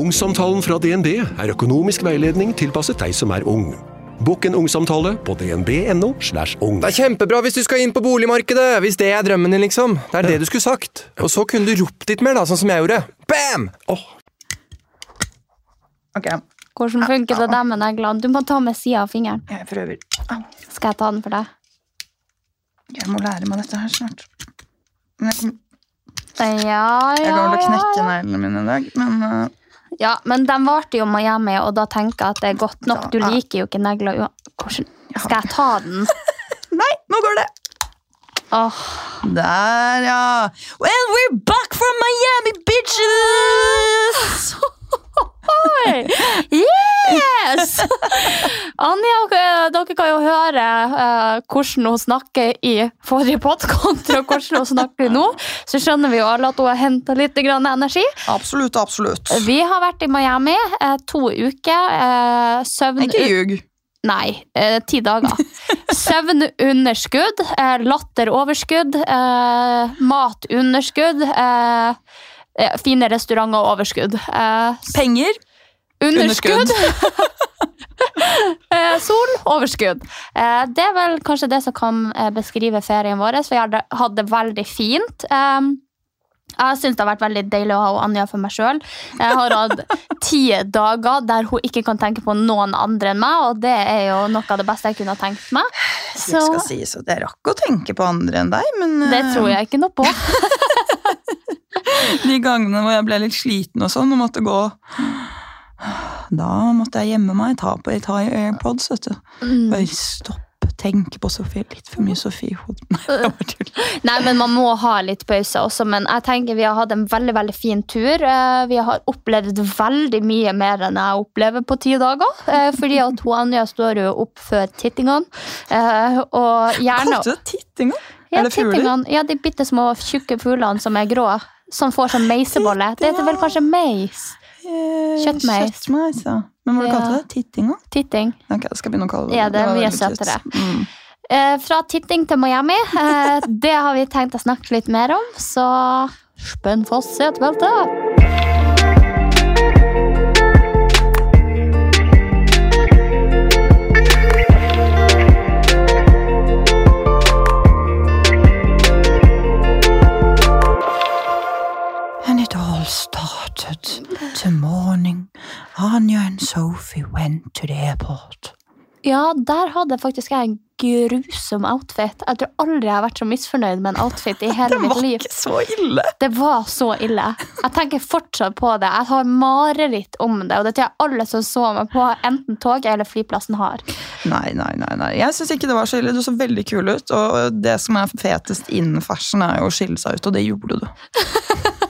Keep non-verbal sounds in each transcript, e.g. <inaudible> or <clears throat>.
Ungsamtalen fra DNB er økonomisk veiledning tilpasset deg som er ung. Bokk en ungsamtale på dnb.no. slash ung. Det er kjempebra hvis du skal inn på boligmarkedet, hvis det er drømmen din, liksom. Det er det du skulle sagt. Og så kunne du ropt litt mer, da, sånn som jeg gjorde. Bam! Ok, Hvordan funker det der med neglene? Du må ta med sida av fingeren. jeg prøver. Au, Skal jeg ta den for deg? Jeg må lære meg dette her snart. Men Jeg, kom, Ja, jeg ja, kommer til å knekke neglene mine i dag, men uh, Ja, men den varte jo Miami, og da tenker jeg at det er godt nok. Du liker jo ikke negler. Hvordan Skal jeg ta den? <laughs> Nei, nå går det! Oh. Der, ja. Well, we're back from Miami, bitches! Oi! Yes! Anja, dere kan jo høre eh, hvordan hun snakker i forrige podkast, og hvordan hun snakker nå. Så skjønner vi jo alle at hun har henta litt energi. Absolutt, absolutt. Vi har vært i Miami eh, to uker. Eh, søvn Ikke ljug. Nei, eh, ti dager. Søvnunderskudd, eh, latteroverskudd, eh, matunderskudd, eh, fine restauranter og overskudd. Eh, Penger. underskudd. <laughs> eh, sol, overskudd. Eh, det er vel kanskje det som kan eh, beskrive ferien vår, for vi hadde, det veldig fint. Eh, jeg syns det har vært veldig deilig å ha Anja for meg sjøl. Jeg har hatt <laughs> ti dager der hun ikke kan tenke på noen andre enn meg, og det er jo noe av det beste jeg kunne ha tenkt meg. Så, jeg skal si, så det rakk å tenke på andre enn deg, men det tror jeg ikke noe på. <laughs> de gangene hvor jeg ble litt sliten og sånn og måtte gå Da måtte jeg gjemme meg, ta på ta i AirPods, vet du. Mm. Bare stopp tenke på Sofie. Litt for mye Sofie i hodet. <laughs> Nei, men man må ha litt pause også. Men jeg tenker vi har hatt en veldig veldig fin tur. Eh, Vi har opplevd veldig mye mer enn jeg opplever på ti dager. eh, Fordi at hun Anja står jo opp før tittingene. eh, Og gjerne Kalte du det tittinga? ja, er det fugler? Ja, de bitte små tjukke fuglene som er grå. Som får sånn meisebolle. Det heter vel kanskje meis? Eh, Kjøttmeis. Kjøttmeis, ja. Men hva Ja. kalte du det? Tittinga? Titting. Ok, jeg skal begynne å kalle det Ja, det er mye søtere. Mm. Eh, Fra titting til Miami. eh, Det har vi tenkt å snakke litt mer om, så spenn fast setebeltet. Started the morning Anja and Sophie went to the airport. Ja, der hadde faktisk jeg en grusom outfit. Jeg tror aldri jeg har vært så misfornøyd med en outfit i <laughs> hele mitt liv. Det var ikke så ille! Det var så ille. Jeg tenker fortsatt på det. Jeg har mareritt om det, og det tror jeg alle som så meg på enten toget eller flyplassen har. Nei, nei, nei. nei. Jeg syns ikke det var så ille. Du så veldig kul ut. Og det som er fetest innen fashion, er jo å skille seg ut, og det gjorde du. <laughs>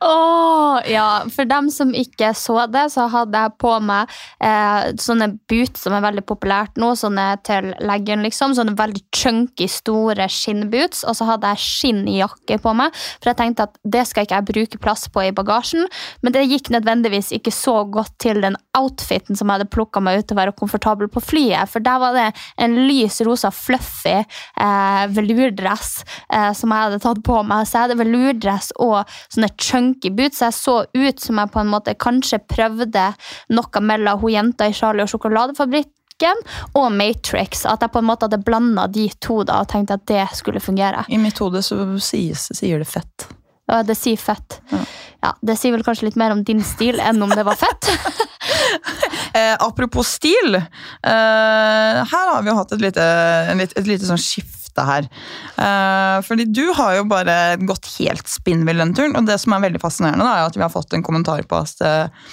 Åh, ja, For dem som ikke så det, så hadde jeg på meg eh, sånne boots som er veldig populært nå, sånne til leggen, liksom. Sånne veldig chunky, store skinnboots. Og så hadde jeg skinnjakke på meg, for jeg tenkte at det skal ikke jeg bruke plass på i bagasjen. Men det gikk nødvendigvis ikke så godt til den outfiten som jeg hadde plukka meg ut til å være komfortabel på flyet. For der var det en lys rosa fluffy eh, velurdress eh, som jeg hadde tatt på meg. Så jeg hadde velurdress og sånne chunky boots. Jeg så ut som jeg på en måte kanskje prøvde noe mellom hun jenta i Charlie og sjokoladefabrikken og Matrix. At jeg på en måte hadde blanda de to da, og tenkte at det skulle fungere. I mitt hode så sies, sier det fett. Ja, det sier fett. Ja. Ja, Det sier vel kanskje litt mer om din stil enn om det var fett. <laughs> Eh, apropos stil. Eh, her har vi jo hatt et lite, et lite sånn skifte her. Uh, fordi du har jo bare gått helt spinnvill den turen. Og det som er veldig fascinerende, da, er at vi har fått en kommentar på at eh,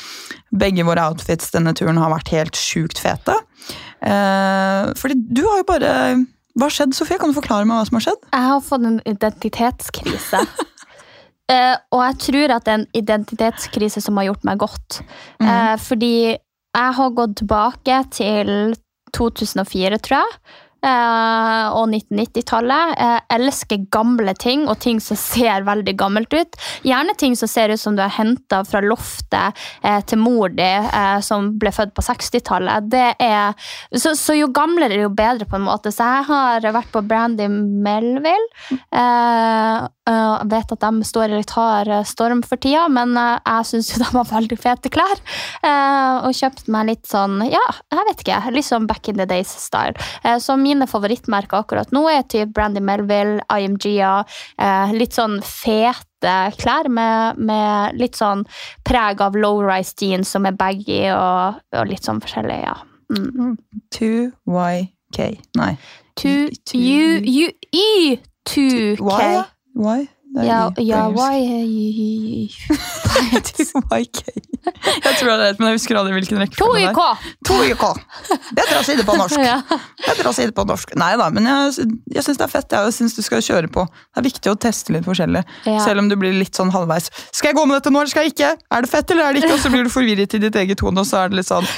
begge våre outfits denne turen har vært helt sjukt fete. Uh, fordi du har jo bare Hva har skjedd, Sofie? Kan du forklare meg hva som har skjedd? Jeg har fått en identitetskrise. uh, <laughs> og jeg tror at det er en identitetskrise som har gjort meg godt. Eh, fordi jeg har gått tilbake til 2004, tror jeg. Eh, og 1990-tallet. Jeg elsker gamle ting og ting som ser veldig gammelt ut. Gjerne ting som ser ut som du har henta fra loftet eh, til mor di, eh, som ble født på 60-tallet. Det er- Så, så jo gamlere, jo bedre, på en måte. Så jeg har vært på Brandy Melville. Jeg vet at de står i litt hard eh, storm for tida, men eh, jeg syns de har veldig fete klær. Eh, og kjøpt meg litt sånn, ja, jeg vet ikke, litt sånn back in the days-style. Eh, så mine favorittmerker akkurat nå er typ Brandy Melville, IMGA, eh, litt sånn fete klær med, med litt sånn preg av low-rise jeans som er baggy og, og litt sånn forskjellig, ja. Mm. 2YK. Nei. To, To- you, you, y, 2K. Y? Y? Det Ja, ja, why 2YK. Jeg tror det er rett, men jeg husker aldri hvilken rekkefølge det 2YK! er. 2YK. Bedre å si det på norsk. <laughs> Bedre å si det på norsk. Nei da, men jeg, jeg syns det er fett. Jeg syns du skal kjøre på. Det er viktig å teste litt forskjellig. Ja. Selv om du blir litt sånn halvveis. Skal jeg gå med dette nå, eller skal jeg ikke? Er det fett, eller er det ikke? Og så blir du forvirret i ditt eget hode, og så er det litt sånn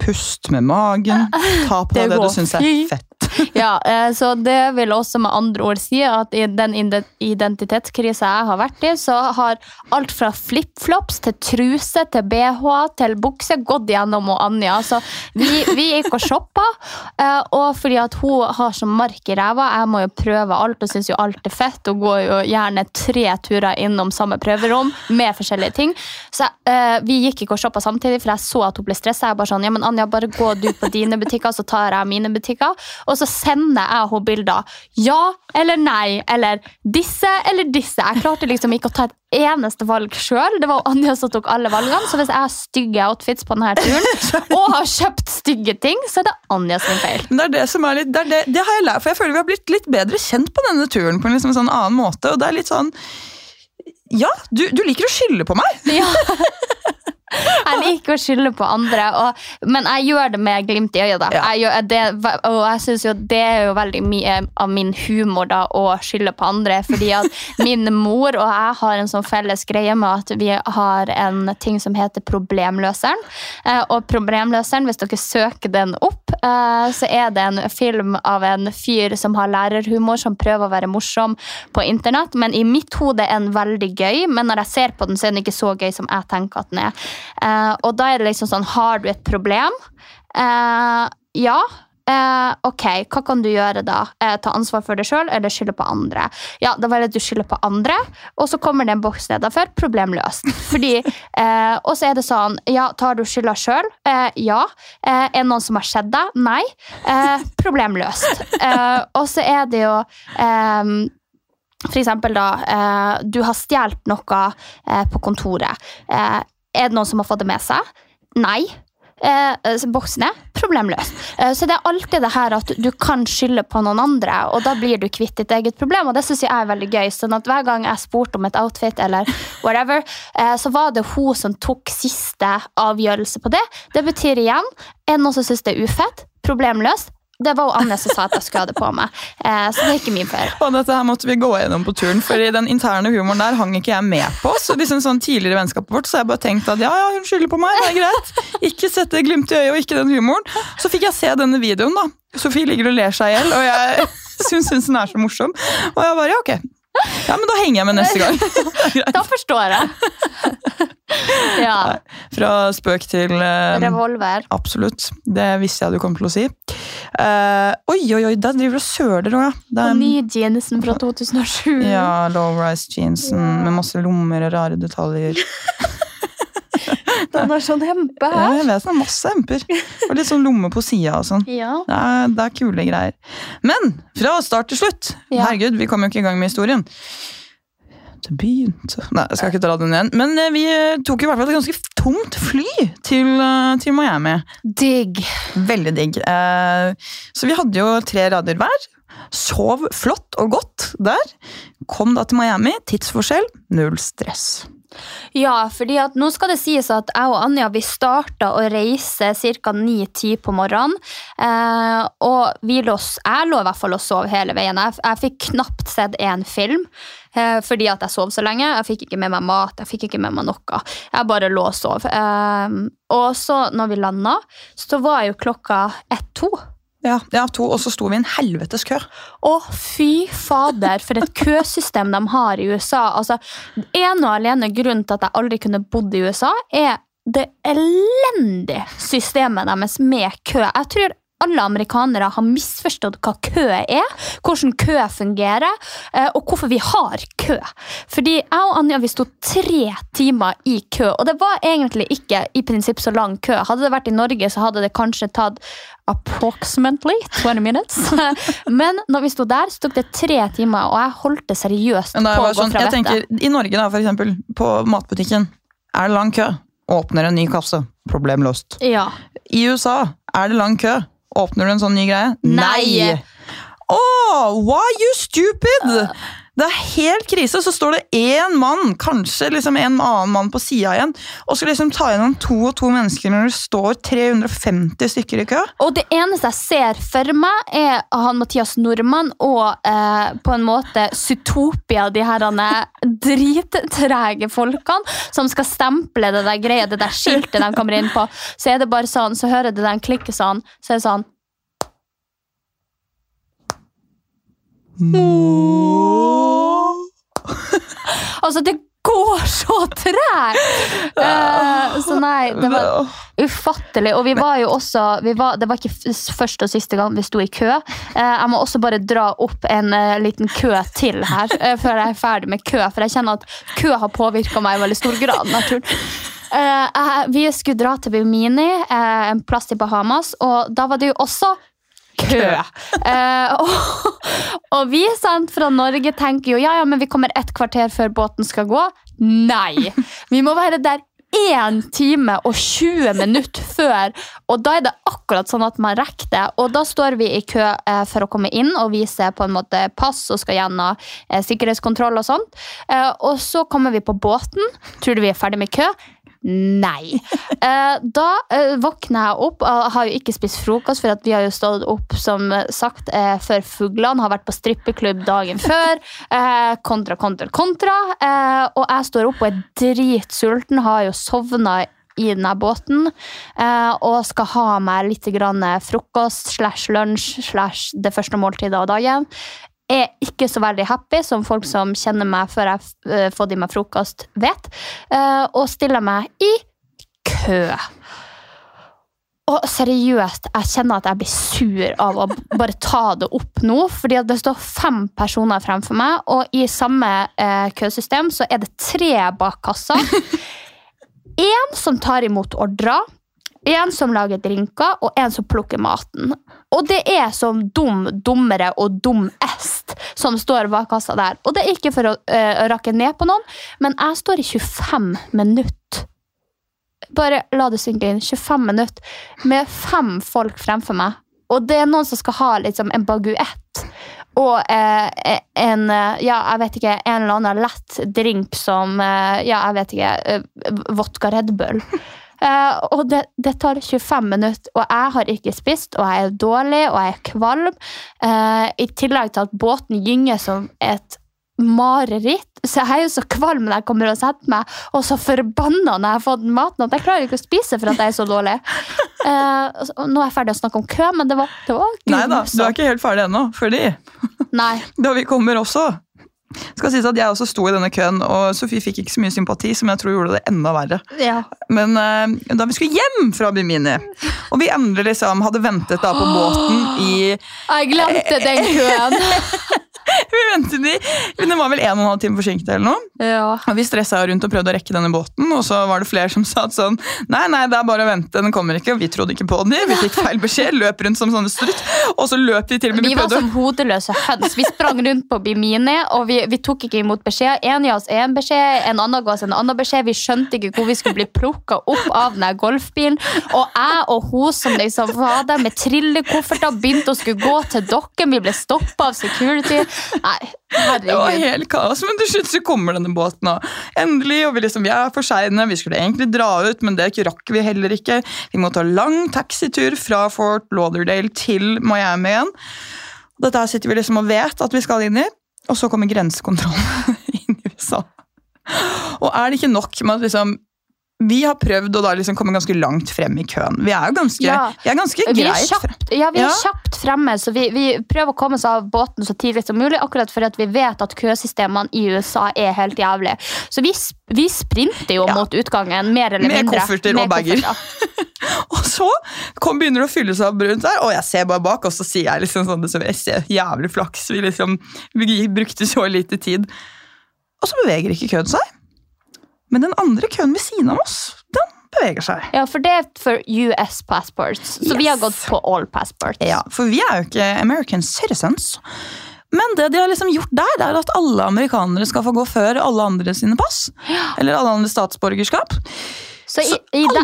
Pust med magen. Ta på Det det du syns er fett. <laughs> Ja, eh, så det vil også med andre ord si at i den ide- identitetskrisa jeg har vært i, så har alt fra flipflops til truse til BH til bukse gått gjennom og Anja. Så vi, vi gikk og shoppa, <laughs> eh, og fordi at hun har så mark i ræva, jeg må jo prøve alt og syns jo alt er fett, og går jo gjerne tre turer innom samme prøverom med forskjellige ting. Så eh, vi gikk ikke og shoppa samtidig, for jeg så at hun ble stressa. Jeg bare sånn, ja, men Anja, bare gå du på dine butikker, så tar jeg mine butikker. Og så sender jeg henne bilder. Ja eller nei, eller disse eller disse. Jeg klarte liksom ikke å ta et eneste valg sjøl. Det var Anja som tok alle valgene. Så hvis jeg har stygge outfits på denne turen, <laughs> og har kjøpt stygge ting, så er det Anja sin feil. Det det som litt, det, det, det har jeg lært, for jeg føler vi har blitt litt bedre kjent på denne turen på en liksom sånn annen måte. Og det er litt sånn Ja, du, du liker å skylde på meg! Ja. <laughs> Jeg liker å skylde på andre, og, men jeg gjør det med glimt i øyet. da. Ja. Jeg gjør, det, og jeg synes jo det er jo veldig mye av min humor da, å skylde på andre. Fordi at <laughs> min mor og jeg har en sånn felles greie med at vi har en ting som heter Problemløseren. Eh, Og Problemløseren, hvis dere søker den opp, eh, så er det en film av en fyr som har lærerhumor, som prøver å være morsom på internett. Men i mitt hode er den veldig gøy, men når jeg ser på den, så er den ikke så gøy som jeg tenker at den er. Eh, og da er det liksom sånn, har du et problem? Eh, ja. Eh, ok, hva kan du gjøre da? Eh, ta ansvar for deg sjøl eller skylde på andre? Ja, da velger du skylde på andre, og så kommer det en boks nedenfor. Problem løst. <laughs> Fordi, eh, og så er det sånn, ja, tar du skylda sjøl? Eh, ja. Er det noen som har sett deg? Nei. Problem løst. Eh, og så er det jo for eksempel da, eh, du har stjålet noe eh, på kontoret. Eh, er det noen som har fått det med seg? Nei. Eh, så boksen er problemløs. Eh, så det er alltid det her at du kan skylde på noen andre, og da blir du kvitt ditt eget problem, og det synes jeg er veldig gøy. sånn at hver gang jeg spurte om et outfit eller whatever, eh, så var det hun som tok siste avgjørelse på det. Det betyr igjen, er det noen som synes det er ufett? Problemløst? Det var jo Anne som sa at jeg skulle ha det på meg, eh, så det er ikke min feil. Og dette her måtte vi gå gjennom på turen, for i den interne humoren der hang ikke jeg med på. Så liksom sånn tidligere vennskapet vårt så jeg bare tenkte at ja, ja, hun skylder på meg, det er greit. Ikke sette glimt i øyet og ikke den humoren. Så fikk jeg se denne videoen, da. Sofie ligger og ler seg i hjel, og jeg syns syns den er så morsom. Og jeg bare ja, ok. Ja, men da henger jeg med neste gang. <laughs> Da forstår jeg. <laughs> Ja. Fra spøk til eh, Revolver. Absolutt. Det visste jeg du kom til å si. Uh, oi, oi, oi, der driver du og søler òg, ja. Den nye jeansen fra 2007. <laughs> Ja, low-rise jeansen med masse lommer og rare detaljer. <laughs> Den har sånn hempe Ja, her. jeg vet det er masse hemper. Og litt sånn lomme på sida og sånn. Ja. Det er, det er kule greier. Men fra start til slutt Ja. Herregud, vi kom jo ikke i gang med historien. Begynte Nei, jeg skal ikke dra den igjen. Men eh, vi eh, tok i hvert fall et ganske tomt fly til, eh, til Miami. Digg. Veldig digg. Så vi hadde jo tre rader hver. Sov flott og godt der. Kom da til Miami. Tidsforskjell, null stress. Ja, fordi at nå skal det sies at jeg og Anja vi starta å reise ca. 9-10 på morgenen. Eh, og vi lå, jeg lå i hvert fall og sov hele veien. Jeg, jeg fikk knapt sett én film. Eh, fordi at jeg sov så lenge. Jeg fikk ikke med meg mat, jeg fikk ikke med meg noe. Jeg bare lå og sov. Eh, og så, når vi landa, så var jo klokka ett-to. Ja, ja, to, Og så sto vi i en helvetes kø. Å, fy fader, for et <laughs> køsystem de har i USA. Altså, En og alene grunn til at jeg aldri kunne bodd i USA, er det elendige systemet deres med kø. Jeg tror alle amerikanere har misforstått hva kø er, hvordan kø fungerer, eh, og hvorfor vi har kø. Fordi jeg og Anja vi sto tre timer i kø, og det var egentlig ikke i prinsipp så lang kø. Hadde det vært i Norge, så hadde det kanskje tatt approximately 20 minutes. <laughs> Men når vi sto der, så tok det tre timer, og jeg holdt det seriøst på å gå sånn, fra jeg tenker, vettet. I Norge, da, for eksempel, på matbutikken, er det lang kø. Åpner en ny kasse. Problem løst. Ja. I USA er det lang kø. Åpner du en sånn ny greie? Nei. Oh, why you stupid? Det er helt krise. Så står det én mann, kanskje liksom en annen mann på sida igjen, og skal liksom ta gjennom to og to mennesker når det står 350 stykker i kø. Og det eneste jeg ser for meg, er han Mathias Nordmann og eh, på en måte Zootopia, de her drittrege folkene som skal stemple det der greia, det der skiltet de kommer inn på. Så er det bare sånn, så hører du den klikke sånn, så er det sånn Altså, det går så tregt! Uh, så nei, det var ufattelig. Og vi var jo også vi var, Det var ikke første og siste gang vi sto i kø. Uh, jeg må også bare dra opp en uh, liten kø til her før jeg er ferdig med kø, for jeg kjenner at kø har påvirka meg i veldig stor grad. naturlig. Vi skulle dra til Bimini, en plass i Bahamas, og da var det jo også kø. Eh, og, og vi sant, fra Norge tenker jo ja, ja, men vi kommer et kvarter før båten skal gå. Nei! Vi må være der én time og 20 minutter før, og da er det akkurat sånn at man rekker det. Og da står vi i kø eh, for å komme inn og vise på en måte pass og skal gjennom eh, sikkerhetskontroll og sånt. Eh, og så kommer vi på båten. Tror du vi er ferdig med kø? Nei. Eh, da eh, våkner jeg opp og har jo ikke spist frokost, for vi har jo stått opp som sagt eh, før fuglene, har vært på strippeklubb dagen før. Kontra, kontra, kontra. Og jeg står opp og er dritsulten, har jo sovna i denne båten og skal ha meg litt frokost slash lunsj slash det første måltidet av dagen. Er ikke så veldig happy, som folk som kjenner meg før jeg har fått i meg frokost, vet. eh, og stiller meg i kø. Og seriøst, jeg kjenner at jeg blir sur av å bare ta det opp nå. fordi det står fem personer fremfor meg, og i samme eh, køsystem så er det tre bak kassa. <laughs> En som tar imot ordrer, en som lager drinker, og en som plukker maten. Og det er som dum, dummere og dum est som står bak kassa der. Og det er ikke for å eh, rakke ned på noen, men jeg står i 25 minutter. Bare la det synke inn. 25 minutter med fem folk fremfor meg. Og det er noen som skal ha liksom en baguett og eh, en ja, jeg vet ikke, en eller annen lett drink som eh, ja, jeg vet ikke, eh, vodka Red Bull. Eh, og det, det tar 25 minutter, og jeg har ikke spist, og jeg er dårlig, og jeg er kvalm. Uh, I tillegg til at båten gynger som et mareritt. Så jeg er jo så kvalm når jeg kommer og setter meg, og så forbanna når jeg har fått maten at jeg klarer ikke å spise for at jeg er så dårlig. <laughs> Uh, nå er jeg ferdig å snakke om kø, men det var, det var Nei da, du er ikke helt ferdig ennå. Fordi Nei. <laughs> da vi kommer også skal sies at Jeg også sto i denne køen, og Sofie fikk ikke så mye sympati, som jeg tror gjorde det enda verre. Ja. Men uh, da vi skulle hjem fra Bimini, og vi endelig liksom hadde ventet da på båten i Jeg glemte den køen. <laughs> <laughs> Vi ventet i men Det var vel en og en halv time forsinket eller noe. Ja. Og Vi stressa rundt og prøvde å rekke denne båten, og så var det flere som sa at sånn Nei, nei, det er bare å vente, den kommer ikke. Og vi trodde ikke på den. Vi fikk feil beskjed, løp rundt som sånne strutt, og så løp vi til og med Vi var som hodeløse høns. Vi sprang rundt på Bimini, og vi, vi tok ikke imot beskjed. En ga oss en beskjed, en annen ga oss en annen beskjed. Vi skjønte ikke hvor vi skulle bli plukka opp av den golfbilen. Og jeg og hun som liksom var der med trillekofferter, begynte å skulle gå til dokken. Vi ble stoppa av security. Nei, Det var helt kaos, men til slutt så kommer denne båten. Og endelig, og vi liksom, vi er for seine. Vi skulle egentlig dra ut, men det rakk vi heller ikke. Vi må ta lang taxitur fra Fort Lauderdale til Miami igjen. Dette her sitter vi liksom og vet at vi skal inn i. og så kommer grensekontrollen <laughs> inn i USA. Og er det ikke nok med at liksom vi har prøvd å da liksom komme ganske langt frem i køen. Vi er jo ganske, Ja. vi er ganske Vi er, kjapt, ja, vi er Ja. kjapt fremme, så vi, vi prøver å komme oss av båten så tidlig som mulig, akkurat fordi vi vet at køsystemene i USA er helt jævlig. Så vi, vi sprinter jo Ja. mot utgangen, mer eller Med mindre. kofferter og bager. <laughs> Og så kom, begynner det å fylle seg opp rundt der, og jeg ser bare bak, og så sier jeg liksom sånn, så jeg ser jævlig flaks. Vi liksom vi brukte så lite tid. Og så beveger ikke køen seg. Men den andre køen ved siden av oss, den beveger seg. Ja, for det er for US passports, så vi har gått på all passports. Ja, for vi er jo ikke American citizens. Men det de har liksom gjort der, det er at alle amerikanere skal få gå før alle andre sine pass. Eller alle andre statsborgerskap. Så i, i de,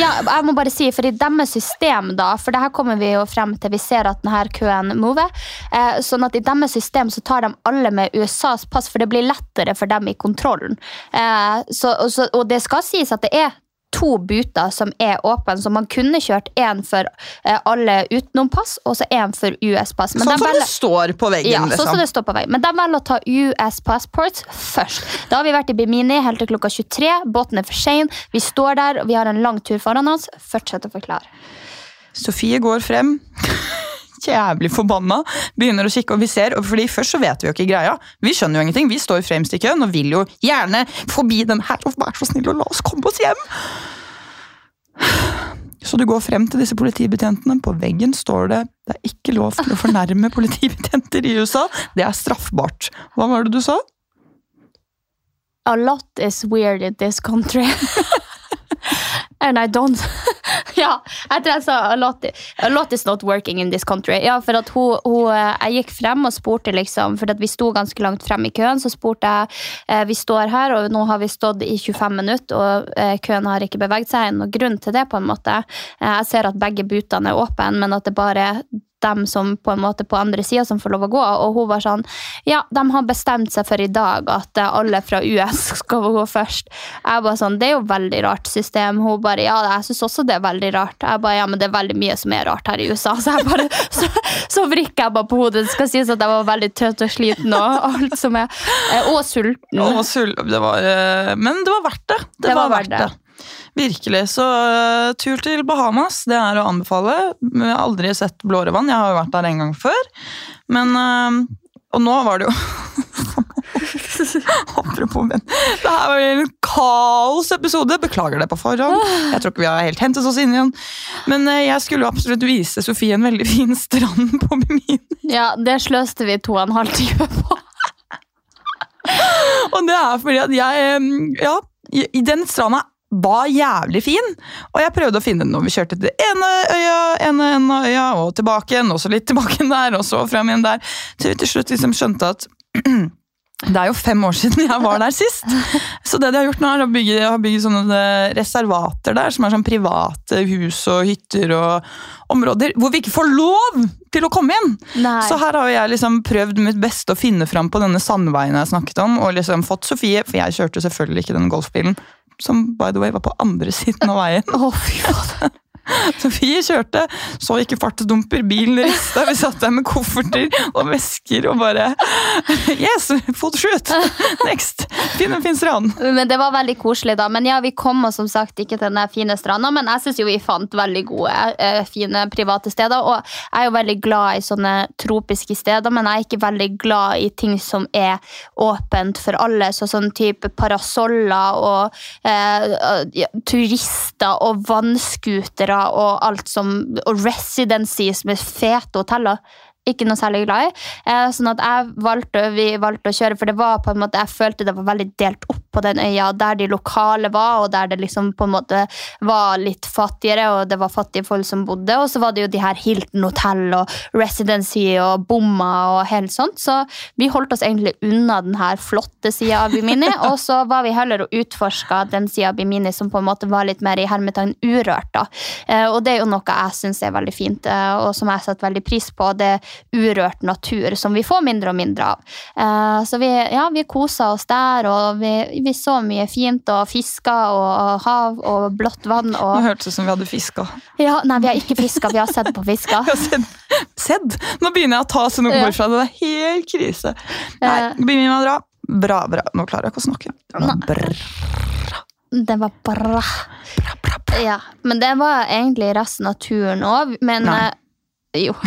ja, jeg må bare si, for i deres system, da, for det her kommer vi jo frem til, vi ser at denne køen mover, eh, sånn at i deres system så tar de alle med USAs pass, for det blir lettere for dem i kontrollen. Eh, så, og, så, og det skal sies at det er to buter som er åpne, så man kunne kjørt en for eh, alle utenom pass, og så en for US-pass. Sånn som det står på veggen. Ja, sånn liksom. som det står på veggen. Men de velger å ta US passports først. Da har vi vært i Bimini helt til klokka 23. Båten er for sein. Vi står der, og vi har en lang tur foran oss. Fortsett å forklare. Sofie går frem. Jævlig forbanna. Begynner å kikke, og vi ser, og fordi Først så vet vi jo ikke greia. Vi skjønner jo ingenting. Vi står fremst i køen og vil jo gjerne forbi den her. og Vær så snill og la oss komme oss hjem! Så du går frem til disse politibetjentene. På veggen står det det er ikke lov til å fornærme politibetjenter i USA. Det er straffbart. Hva var det du sa? A lot is weird in this country. <laughs> And I don't <laughs> Ja, tror jeg sa a lot, a lot is not working in this country. Ja, for at hun, hun eh, Jeg gikk frem og spurte, liksom, for vi sto ganske langt frem i køen, så spurte jeg eh, Vi står her, og nå har vi stått i 25 minutter, og eh, køen har ikke beveget seg. Noen grunn til det, på en måte. Eh, jeg ser at begge butene er åpne, men at det bare er dem som på en måte på andre sida som får lov å gå. Og hun var sånn Ja, de har bestemt seg for i dag at alle fra US <laughs> skal gå først. Jeg bare sånn, Det er jo veldig rart system. Hun bare Ja, jeg syns også det er veldig rart. Jeg bare Ja, men det er veldig mye som er rart her i USA. Så jeg bare <laughs> Så, så vrikker jeg bare på hodet. Det skal sies at jeg var veldig trøtt og sliten og <laughs> alt som er eh, Og sulten. Og sulten. det var, eh, men det var verdt det. Det, var, verdt det. Virkelig. Så uh, tur til Bahamas, det er å anbefale. Jeg har aldri sett blåre vann. Jeg har jo vært der en gang før. Men uh, Og nå var det jo <laughs> Apropos menn. Det her var en kaosepisode. Beklager det på forhånd. Jeg tror ikke vi har helt hentet oss inn igjen. Men eh, jeg skulle jo absolutt vise Sofie en veldig fin strand på Bimini. Ja, det sløste vi to og en halv time på. <laughs> Og det er fordi at jeg Ja, den stranda var jævlig fin, og jeg prøvde å finne den når vi kjørte til det ene øya, ene ene øya, og tilbake igjen, og så litt tilbake igjen der, og så frem igjen der. Til vi til slutt liksom skjønte at <clears throat> det er jo fem år siden jeg var der sist. Så det de har gjort nå, er å bygge, har bygget sånne eh, reservater der, som er sånn private hus og hytter og områder, hvor vi ikke får lov til å komme inn! Nei. Så her har jeg liksom prøvd mitt beste å finne fram på denne sandveien jeg snakket om, og liksom fått Sofie, for jeg kjørte selvfølgelig ikke den golfbilen, som by the way var på andre <laughs> siden av veien. Å, fy faen. <laughs> Sofie kjørte, så ikke fartsdumper, bilen rista, vi satt der med kofferter og vesker og bare Yes, photoshoot! Next! Finn en fin strand. Men det var veldig koselig, da. Men ja, vi kom som sagt ikke til den fine stranda, men jeg syns jo vi fant veldig gode, eh, fine private steder. Og jeg er jo veldig glad i sånne tropiske steder, men jeg er ikke veldig glad i ting som er åpent for alle. Så sånn type parasoller og eh, turister og vannskutere og alt som Og residencies med fete hoteller. Ikke noe særlig glad i. Eh, sånn at jeg valgte, vi valgte å kjøre, for det var på en måte, jeg følte det var veldig delt opp på den øya, der de lokale var, og der det liksom på en måte var litt fattigere, og det var fattige folk som bodde. Og så var det jo de her Hilton hotell og Residency og bomma og helt sånt. Så vi holdt oss egentlig unna den her flotte sida av Bimini, <laughs> og så var vi heller og utforska den sida av Bimini som på en måte var litt mer i hermetegn urørt. da. Eh, Og det er jo noe jeg syns er veldig fint, eh, og som jeg setter veldig pris på. Det urørt natur som vi får mindre og mindre av. Eh, så vi, ja, vi kosa oss der, og vi, vi så mye fint og fiska og hav og blått vann. Nå Og, hørtes det ut som vi hadde fiska. ja, nei, vi har ikke fiska, vi har sett på fiska. <laughs> Sedd. sett. Nå begynner jeg å ta sånne ord fra det. Det er helt krise. Nei, begynner begynner med å dra. Bra, bra. Nå klarer jeg ikke å snakke. Bra, bra. Det var bra. Ja, men det var egentlig resten av turen òg, men eh, Jo. <laughs>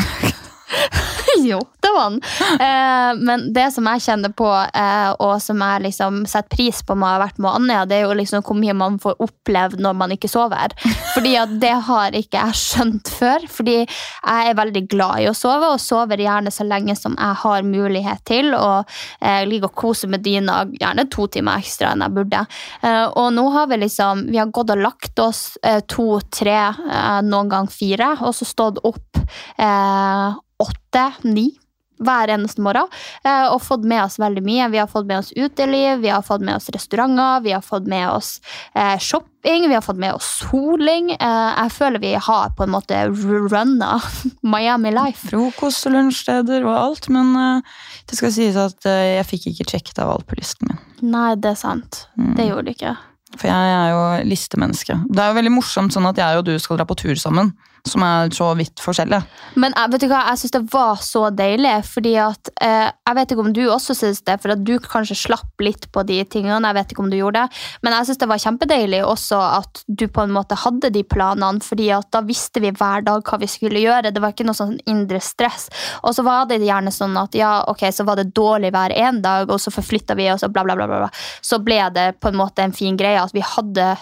<laughs> jo, det var han. Eh, men det som jeg kjenner på, eh, og som jeg liksom setter pris på med å ha vært med Anja, det er jo liksom hvor mye man får opplevd når man ikke sover. Fordi at det har ikke jeg skjønt før. Fordi jeg er veldig glad i å sove, og sover gjerne så lenge som jeg har mulighet til. Og eh, liker å kose med dyna gjerne to timer ekstra enn jeg burde. Eh, og nå har vi liksom Vi har gått og lagt oss eh, to, tre, eh, noen gang fire, og så stått opp eh, åtte, ni. Hver eneste morgen. Eh, og fått med oss veldig mye. Vi har fått med oss uteliv, vi har fått med oss restauranter, vi har fått med oss eh, shopping, vi har fått med oss soling. Eh, jeg føler vi har på en måte runna <laughs> Miami Life. Frokost og lunsjsteder og alt, men det skal sies at jeg fikk ikke sjekket av alt på listen min. Nei, det er sant. Det gjorde du ikke. For jeg er jo listemenneske. Det er jo veldig morsomt sånn at jeg og du skal dra på tur sammen, som er så vidt forskjellige. Men jeg, vet du hva, jeg syns det var så deilig, fordi at eh, Jeg vet ikke om du også syns det, for at du kanskje slapp litt på de tingene. Jeg vet ikke om du gjorde det, men jeg syns det var kjempedeilig også at du på en måte hadde de planene, fordi at da visste vi hver dag hva vi skulle gjøre. Det var ikke noe sånn indre stress. Og så var det gjerne sånn at ja, ok, så var det dårlig vær en dag, og så forflytta vi, og så bla, bla, bla. bla. Så ble det på en måte en fin greie at vi hadde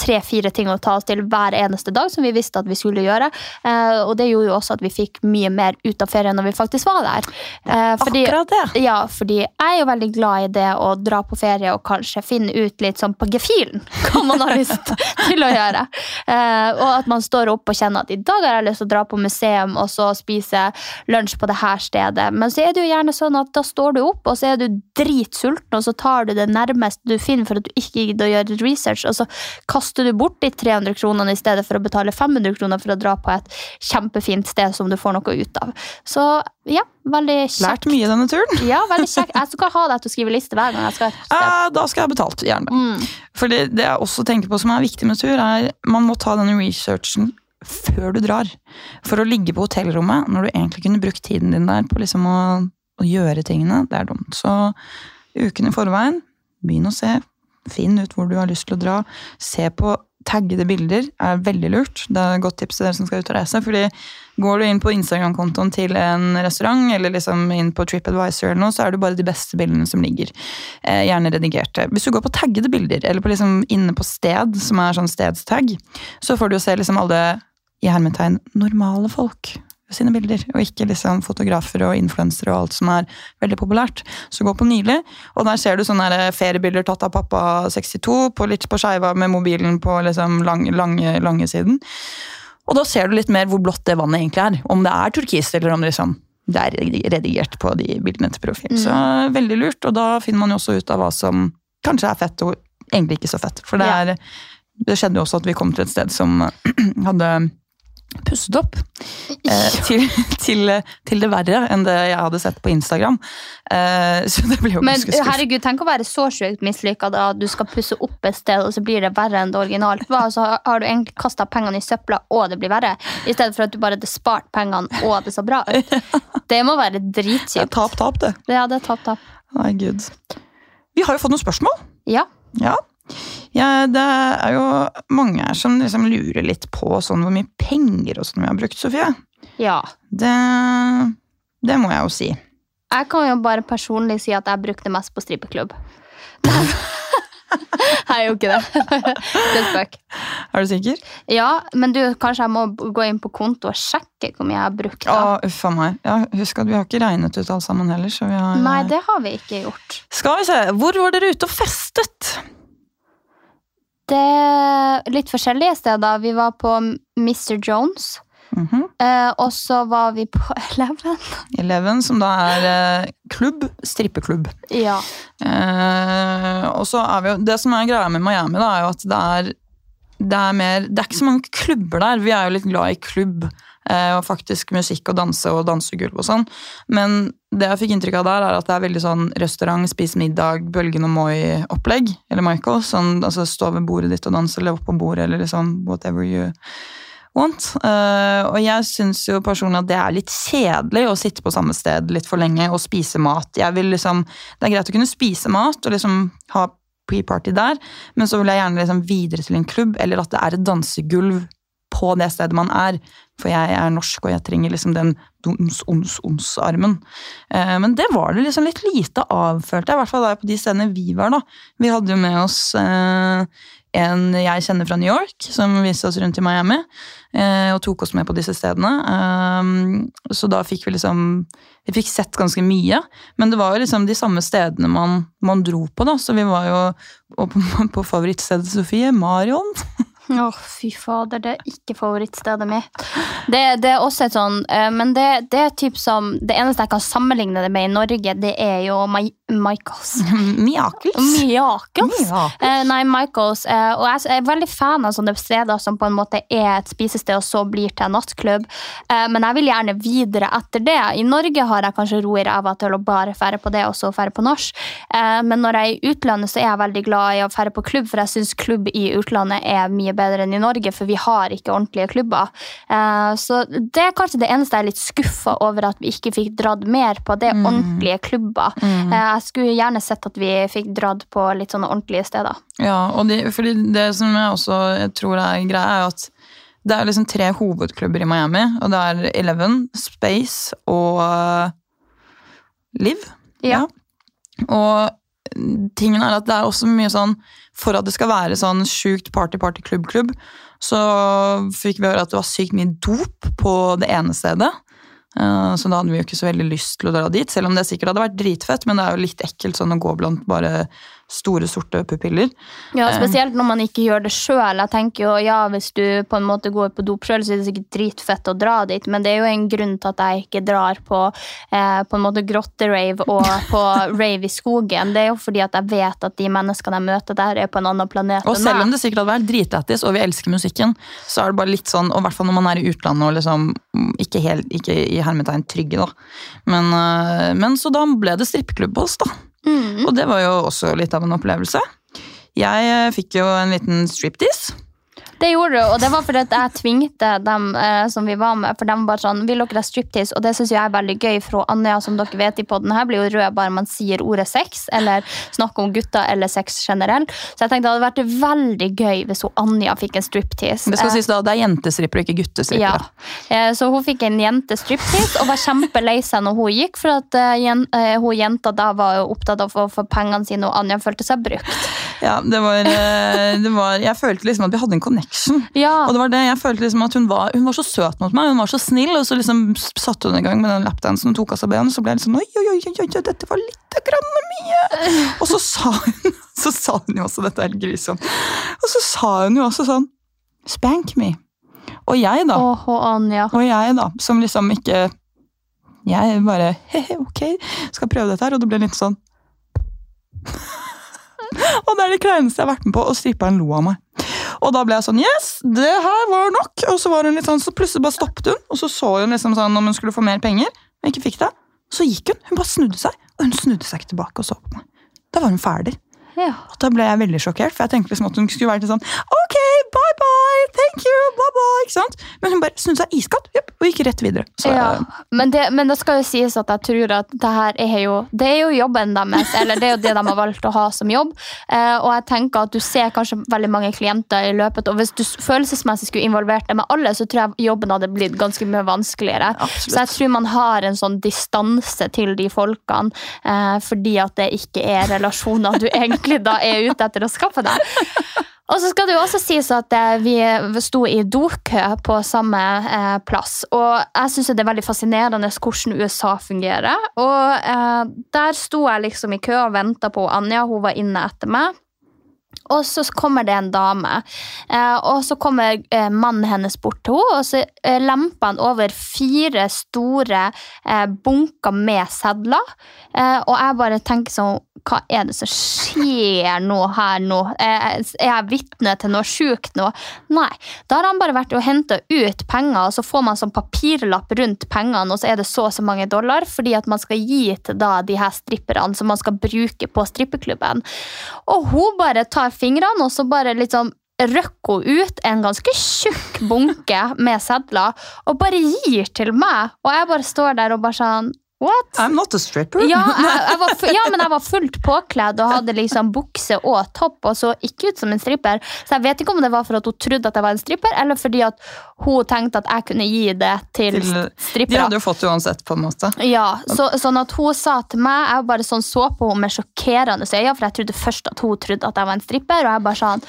tre-fire ting å ta oss til hver eneste dag som vi visste at vi skulle gjøre. Eh, og det gjorde jo også at vi fikk mye mer ut av ferien når vi faktisk var der. Eh, fordi, Akkurat det. Ja, fordi jeg er jo veldig glad i det å dra på ferie og kanskje finne ut litt sånn på gefühlen <laughs> hva man har lyst til å gjøre. Eh, og at man står opp og kjenner at i dag har jeg lyst til å dra på museum og så spise lunsj på det her stedet. Men så er det jo gjerne sånn at da står du opp, og så er du dritsulten, og så tar du det nærmeste du finner for at du ikke gidder å gjøre research, og så kaster du bort de 300 kronene i stedet for å betale 500 kroner for å dra på et kjempefint sted som du får noe ut av. Så ja, veldig kjekt. Lært mye denne turen. Ja, veldig kjekt. Jeg skal ha deg til å skrive liste hver gang jeg skal et sted. Eh, da skal jeg ha betalt, gjerne. Mm. Fordi det jeg også tenker på som er viktig med tur, er man må ta denne researchen før du drar. For å ligge på hotellrommet når du egentlig kunne brukt tiden din der på liksom å, å gjøre tingene, det er dumt. Så uken i forveien, begynn å se. Finn ut hvor du har lyst til å dra. Se på taggede bilder er veldig lurt. Det er et godt tips til dere som skal ut og reise. fordi Går du inn på Instagram-kontoen til en restaurant eller liksom inn på TripAdvisor, eller noe, så er det bare de beste bildene som ligger. Eh, gjerne redigerte. Hvis du går på taggede bilder, eller på liksom inne på sted, som er sånn stedstagg, så får du jo se liksom alle i hermetegn normale folk sine bilder, og ikke liksom fotografer og influensere og alt som er veldig populært. Så gå på Nylig, og der ser du sånne feriebilder tatt av pappa 62, på litt på skeiva med mobilen på liksom lang, lange, lange siden. Og da ser du litt mer hvor blått det vannet egentlig er. Om det er turkist, eller om det liksom det er redigert på de bildene til profil. Så veldig lurt, og da finner man jo også ut av hva som kanskje er fett, og egentlig ikke så fett. For det, er, det skjedde jo også at vi kom til et sted som <clears throat> hadde pusset opp eh, <laughs> til, til, til det verre enn det jeg hadde sett på Instagram. Eh, så det ble jo Men herregud, tenk å være så sjukt mislykka at du skal pusse opp et sted, og så blir det verre enn det originalt var. Så har du egentlig kasta pengene i søpla, og det blir verre. I stedet for at du bare hadde spart pengene, og det så bra ut. <laughs> Det må være dritkjipt. tap, tap, det. Ja, det er tap, tap. Nei, gud. Vi har jo fått noen spørsmål. Ja. Ja. Ja. Det er jo mange her som liksom lurer litt på sånn hvor mye penger og sånn vi har brukt, Sofie. ja. Det, det må jeg jo si. Jeg kan jo bare personlig si at jeg brukte mest på strippeklubb. Jeg <laughs> gjorde ikke det. <laughs> Det er spøk. Er du sikker? Ja, men du, kanskje jeg må gå inn på konto og sjekke hvor mye jeg har brukt. Da. Å, uffa meg. Ja, husk at vi har ikke regnet ut alt sammen heller. Så vi har, Nei, det har vi ikke gjort. Skal vi se, hvor var dere ute og festet? Det litt forskjellige steder. Vi var på Mr. Jones. Mhm. Eh, og så var vi på <laughs> Eleven. Eleven, som da er eh, klubb, strippeklubb. Ja. Eh, og så er vi jo, Det som er greia med Miami, da, er jo at det er, det er mer Det er ikke så mange klubber der. Vi er jo litt glad i klubb. Eh, og faktisk musikk og danse og dansegulv og sånn. Men det jeg fikk inntrykk av der, er at det er veldig sånn restaurant, spis middag, Bølgen og Moi-opplegg. Eller Michael. Sånn, altså Stå ved bordet ditt og danse, eller opp på bordet, eller liksom whatever you want. Uh, og jeg syns jo personlig at det er litt kjedelig å sitte på samme sted litt for lenge og spise mat. Jeg vil liksom, Det er greit å kunne spise mat og liksom ha pre-party der, men så vil jeg gjerne liksom videre til en klubb, eller at det er et dansegulv på det stedet man er. For jeg er norsk, og jeg trenger liksom den ons-ons-ons-armen. Eh, men det var det liksom litt lite av, følte jeg. I hvert fall der på de stedene vi var. da. Vi hadde jo med oss eh, en jeg kjenner fra New York, som viste oss rundt i Miami. Eh, og tok oss med på disse stedene. Eh, så da fikk vi liksom Vi fikk sett ganske mye. Men det var jo liksom de samme stedene man, man dro på, da. Så vi var jo på, <laughs> på favorittstedet Sofie, Marion. <laughs> Å, fy fader, det er ikke favorittstedet mitt. Det, det er også et sånn eh, Men det, det, er typ som Det eneste jeg kan sammenligne det med i Norge, det er jo Michaels. <laughs> Miakels. Miakels. Eh, nei, Michaels. Eh, og jeg er veldig fan av sånne steder som på en måte er et spisested og så blir til en nattklubb. Eh, men jeg vil gjerne videre etter det. I Norge har jeg kanskje ro i ræva til å bare fære på det og så fære på nach. Eh, men når jeg er i utlandet, så er jeg veldig glad i å fære på klubb, for jeg syns klubb i utlandet er mye bedre enn i Norge, for vi har ikke ordentlige klubber. Eh, så det er kanskje det eneste jeg er litt skuffa over at vi ikke fikk dratt mer på. Det er ordentlige klubber. Eh, Jeg skulle gjerne sett at vi fikk dratt på litt sånne ordentlige steder. Ja, og de, fordi det som jeg også jeg tror er greia, er at det er liksom tre hovedklubber i Miami. Og det er Eleven, Space og uh, Liv. Ja. Og tingen er at det er også mye sånn For at det skal være sånn sjukt party-party-klubb-klubb, så fikk vi høre at det var sykt mye dop på det ene stedet. Eh, Så da hadde vi jo ikke så veldig lyst til å dra dit, selv om det sikkert hadde vært dritfett. Men det er jo litt ekkelt sånn å gå blant bare store, sorte pupiller. Ja, Eh. Spesielt når man ikke gjør det sjøl. Jeg tenker jo, ja, Hvis du på en måte går på dop sjøl, så er det sikkert dritfett å dra dit, men det er jo en grunn til at jeg ikke drar på eh, på en måte grotterave og på <laughs> rave i skogen. Det er jo fordi at jeg vet at de menneskene jeg møter der, er på en annen planet Og selv om det sikkert hadde vært dritlættis, og vi elsker musikken, så er det bare litt sånn, og i hvert fall når man er i utlandet og liksom ikke, helt, ikke i hermetegn trygge, da. Men, øh, men så da ble det strippeklubb på oss, da. Mm. Og det var jo også litt av en opplevelse. Jeg fikk jo en liten striptease. Det gjorde du, og det var fordi jeg tvingte dem eh, som vi var med, for de var bare sånn Vil dere ha striptease? Og det syns jeg er veldig gøy, fra Anja, som dere vet i podden her, blir jo rød bare man sier ordet sex, eller snakker om gutter eller sex generelt. Så jeg tenkte det hadde vært veldig gøy hvis hun Anja fikk en striptease. Det skal Eh, sies da, det er jentestrippere, ikke guttestripper. Ja. Eh, Så hun fikk en jentestriptease og var kjempelei seg når hun gikk, for at eh, jen, eh, hun jenta da var opptatt av å få pengene sine, og Anja følte seg brukt. Ja, det var, det var Jeg følte liksom at vi hadde en connection. Ja, Og det var det, jeg følte liksom at hun var, hun var så søt mot meg, hun var så snill, og så liksom satte hun i gang med den lapdansen og tok av seg benen, så ble jeg sånn oi, oi, oi, oi, dette var litt grann mye. Og så sa hun <laughs> så sa hun jo også, dette er helt grusomt, og så sa hun jo også sånn spank me. Og jeg da, Oh, og Anja. og jeg da, som liksom ikke Jeg bare he-he, ok, skal prøve dette her, og det ble litt sånn <laughs> Og det er det kleineste jeg har vært med på, og stripperen lo av meg. Og da ble jeg sånn Yes, det her var nok! Og så var hun litt sånn, så plutselig bare stoppet hun, og så så hun liksom sånn om hun skulle få mer penger, men ikke fikk det. Så gikk hun. Hun bare snudde seg, og hun snudde seg ikke tilbake og så på meg. Da var hun ferdig. Ja. Og da ble jeg veldig sjokkert, for jeg tenkte liksom at hun skulle være litt sånn Ok, bye bye, thank you, bye bye. Ikke sant? Men hun bare snudde seg iskaldt yep, og gikk rett videre. Så, Ja, men det, men det skal jo sies at jeg tror at det her er jo Det er jo jobben deres, eller det er jo det de har valgt å ha som jobb. Eh, og jeg tenker at du ser kanskje veldig mange klienter i løpet, og hvis du følelsesmessig skulle involvert deg med alle, så tror jeg jobben hadde blitt ganske mye vanskeligere. Absolutt. Så jeg tror man har en sånn distanse til de folkene, eh, fordi at det ikke er relasjoner du <laughs> egentlig da er ute etter å skaffe deg. Og så skal det jo også sies at eh, vi sto i dokø på samme eh, plass. Og jeg syns det er veldig fascinerende hvordan USA fungerer. Og eh, der sto jeg liksom i kø og venta på Anja, hun var inne etter meg. Og så kommer det en dame, eh, og så kommer eh, mannen hennes bort til henne, og så eh, lemper han over fire store bunker med sedler. Og jeg bare tenker sånn hva er det som skjer nå her nå? Er er jeg vitne til noe sjukt nå? Nei. Da har han bare vært og henta ut penger, og så får man sånn papirlapp rundt pengene, og så er det så og så mange dollar, fordi at man skal gi til da de her stripperne som man skal bruke på strippeklubben. Og hun bare tar fingrene, og så bare liksom røkker hun ut en ganske tjukk bunke med sedler og bare gir til meg. Og jeg bare står der og bare sånn What? I'm not a stripper. Ja, jeg, jeg <laughs> var, ja, men jeg var fullt påkledd og hadde liksom bukse og topp og så ikke ut som en stripper. Så jeg vet ikke om det var for at hun trodde at jeg var en stripper, eller fordi at hun tenkte at jeg kunne gi det til, Til- De hadde jo fått det uansett, på en måte. Ja, så, sånn at hun sa til meg Jeg bare sånn så på henne med sjokkerende øyne, for jeg trodde først at hun trodde at jeg var en stripper, og jeg bare sånn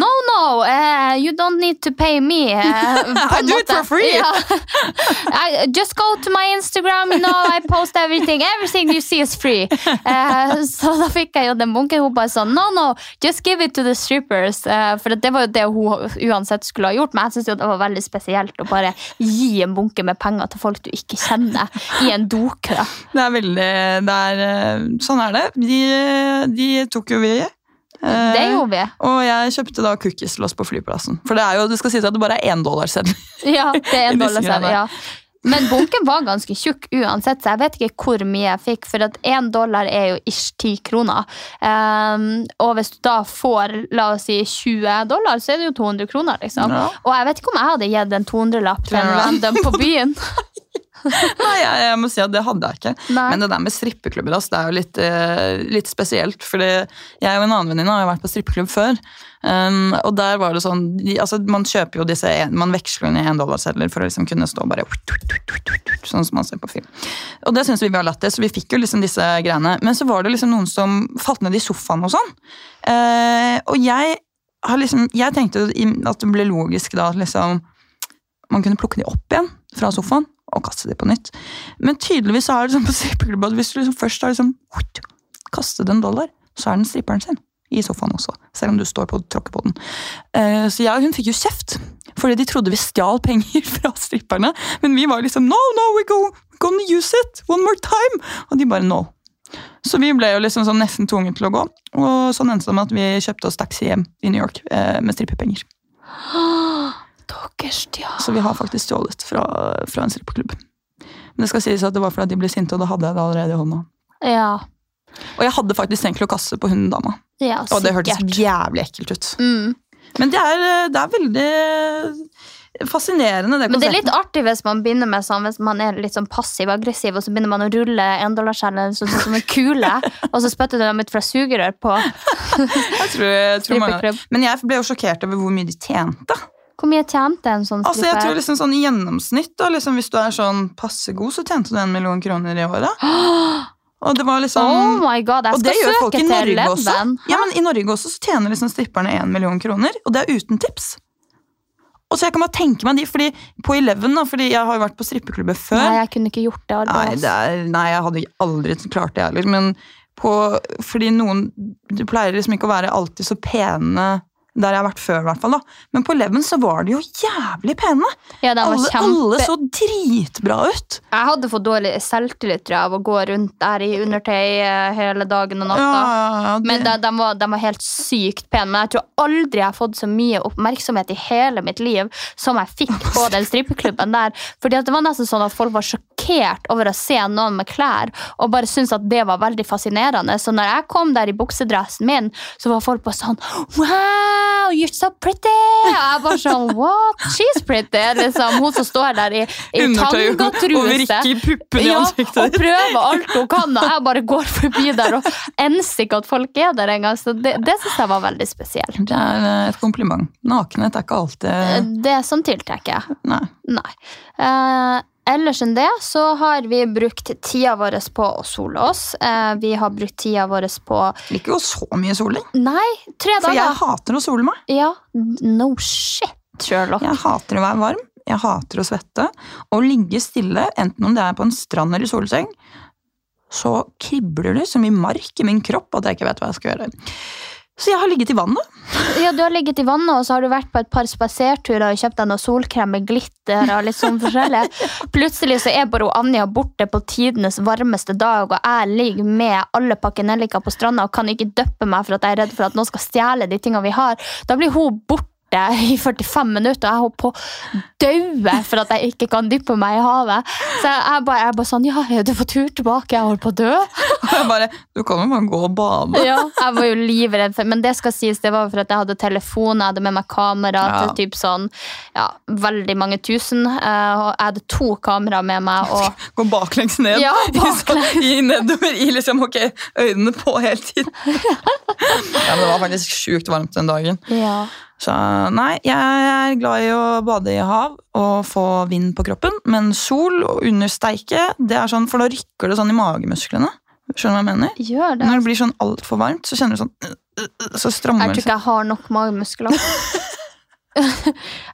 No, no, uh, you don't need to pay me. <laughs> Uh, I do it for free. Ja. <laughs> I, just go to my Instagram, you know, I post everything. Everything you see is free. Uh, <laughs> så da fikk jeg jo den bunken. Hun bare sånn No, no, just give it to the strippers. Uh, for det var jo det hun uansett skulle ha gjort, men jeg syns det var veldig spesielt å bare gi en bunke med penger til folk du ikke kjenner, i en dokø. Det er veldig det er, eh, Sånn er det. De, de tok jo vi. Det gjorde vi. Og jeg kjøpte da cookies til oss på flyplassen. For det er jo, du skal si at det bare er én dollarseddel. Ja, det er en <laughs> I dollar selv, ja. Men bunken var ganske tjukk uansett, så jeg vet ikke hvor mye jeg fikk. For at én dollar er jo ish ti kroner. Um, og hvis du da får la oss si 20 dollar, så er det jo 200 kroner. liksom. Ja. Og jeg vet ikke om jeg hadde gitt en 200-lapp til en random på byen. <laughs> <laughs> Nei, jeg, jeg må si at det hadde jeg ikke. Nei. Men det der med strippeklubber altså, det er jo litt, eh, litt spesielt. Fordi jeg og en annen venninne har jo vært på strippeklubb før. Um, og der var det sånn de, altså, Man kjøper jo disse en, Man veksler i endollarsedler for å liksom kunne stå bare Sånn som man ser på film. Og det syns vi var lættis, så vi fikk jo liksom disse greiene. Men så var det liksom noen som falt ned i sofaen og sånn. Uh, og jeg har liksom Jeg tenkte at det ble logisk da at liksom man kunne plukke de opp igjen fra sofaen og kaste de på nytt. Men tydeligvis er det sånn på strippeklubb at hvis du liksom først har liksom, kastet en dollar, så er den stripperen sin i sofaen også, selv om du står på og tråkker på den. Eh, så jeg og hun fikk jo kjeft, fordi de trodde vi stjal penger <laughs> fra stripperne. Men vi var liksom no, no, we go, gonna use it one more time. Og de bare no. Så vi ble jo liksom sånn nesten tvunget til å gå. Og sånn endte det med at vi kjøpte oss taxi hjem i New York eh, med strippepenger. <gasps> Så vi har faktisk stjålet fra, fra en strippeklubb. Men det skal sies at det var fordi de ble sinte, og da hadde jeg det allerede i hånda. Ja. Og jeg hadde faktisk tenkt å kaste på hun dama. ja, Og det hørtes jævlig ekkelt ut. Mm. Men det er, det er veldig fascinerende, det Men det er litt artig hvis man begynner med sånn, hvis man er litt sånn passiv-aggressiv, og så begynner man å rulle endollarskjeller sånn, sånn som en kule, <laughs> og så spytter du dem ut fra sugerør på Jeg tror, jeg tror <laughs> men jeg ble jo sjokkert over hvor mye de tjente. Hvor mye tjente en sånn stripper? Altså, jeg tror liksom sånn I gjennomsnitt, da, liksom, hvis du er sånn passe god, så tjente du en million kroner i året. <gasps> Og det var liksom Oh my god, jeg og det skal gjør folk i Norge også. Ja, men I Norge også så tjener liksom stripperne én million kroner, og det er uten tips. Og så jeg kan bare tenke meg de, fordi på Eleven, da, fordi jeg har jo vært på strippeklubber før Nei, jeg kunne ikke gjort det. Nei, det er, nei, jeg hadde aldri klart det heller. Men på, fordi noen Du pleier liksom ikke å være alltid så pene der jeg har vært før, i hvert fall. da. Men på Leven så var de jo jævlig pene! Ja, var Alle, kjempe... alle så dritbra ut! Jeg hadde fått dårlig selvtillit av å gå rundt der i undertøy eh, hele dagen og natta. ja, det- Men de, de, var, de var helt sykt pene. Men jeg tror aldri jeg har fått så mye oppmerksomhet i hele mitt liv som jeg fikk på <laughs> den strippeklubben der. Fordi det var nesten sånn at folk var sjokkert over å se noen med klær, og bare syntes at det var veldig fascinerende. Så når jeg kom der i buksedressen min, så var folk bare sånn Wow, you're so pretty! Og jeg bare sånn What? She's pretty! Liksom, hun som står der i, i tangatruse. og tangatruse. i puppene i Ja, ansiktet og prøver alt hun kan, og jeg bare går forbi der og enser ikke at folk er der engang. Så det, det syns jeg var veldig spesielt. Det er eh, et kompliment. Nakenhet er ikke alltid Det er sånn tiltrekker. Nei. Nei. Eh, ellers enn det så har vi brukt tida vår på å sole oss. Eh, vi har brukt tida vår på Ikke jo så mye soling. Nei, tre For jeg hater å sole meg. Ja, no shit, Sherlock. Jeg hater å være varm, jeg hater å svette. Å ligge stille, enten om det er på en strand eller solseng, så kribler det så mye mark i min kropp at jeg ikke vet hva jeg skal gjøre. Så jeg har ligget i vannet. Ja, Du har ligget i vannet, og så har du vært på et par spaserturer og kjøpt deg noe solkrem med glitter. og litt sånn forskjellig. <laughs> Plutselig så er bare Anja borte på tidenes varmeste dag, og jeg ligger med alle pakkenelliker på stranda og kan ikke døppe meg for at jeg er redd for at noen skal stjele de tingene vi har. Da blir hun borte i 45 minutter, og jeg holdt på å daue for at jeg ikke kan dyppe meg i havet. Så jeg bare, jeg bare sånn Ja, er du på tur tilbake? Jeg holder på å dø. <laughs> Og jeg bare Du kan jo bare gå og bade. Ja, jeg var jo livredd for Men det skal sies, det var for at jeg hadde telefon, jeg hadde med meg kamera Ja. til typ sånn Ja, veldig mange tusen. eh, Og jeg hadde to kamera med meg, og <laughs> Gå baklengs ned. Ja, <laughs> I, så, I nedover i liksom, ok, øynene på hele tiden. ja, men det var faktisk sjukt varmt den dagen. ja. Så nei, jeg er glad i å bade i hav og få vind på kroppen, men sol og understeike, det er sånn, for da rykker det sånn i magemusklene. Skjønner du hva jeg mener? Gjør det. Når det blir sånn altfor varmt, så kjenner du sånn Så strammer øh, Så Jeg tror ikke jeg har nok magemuskler. <laughs>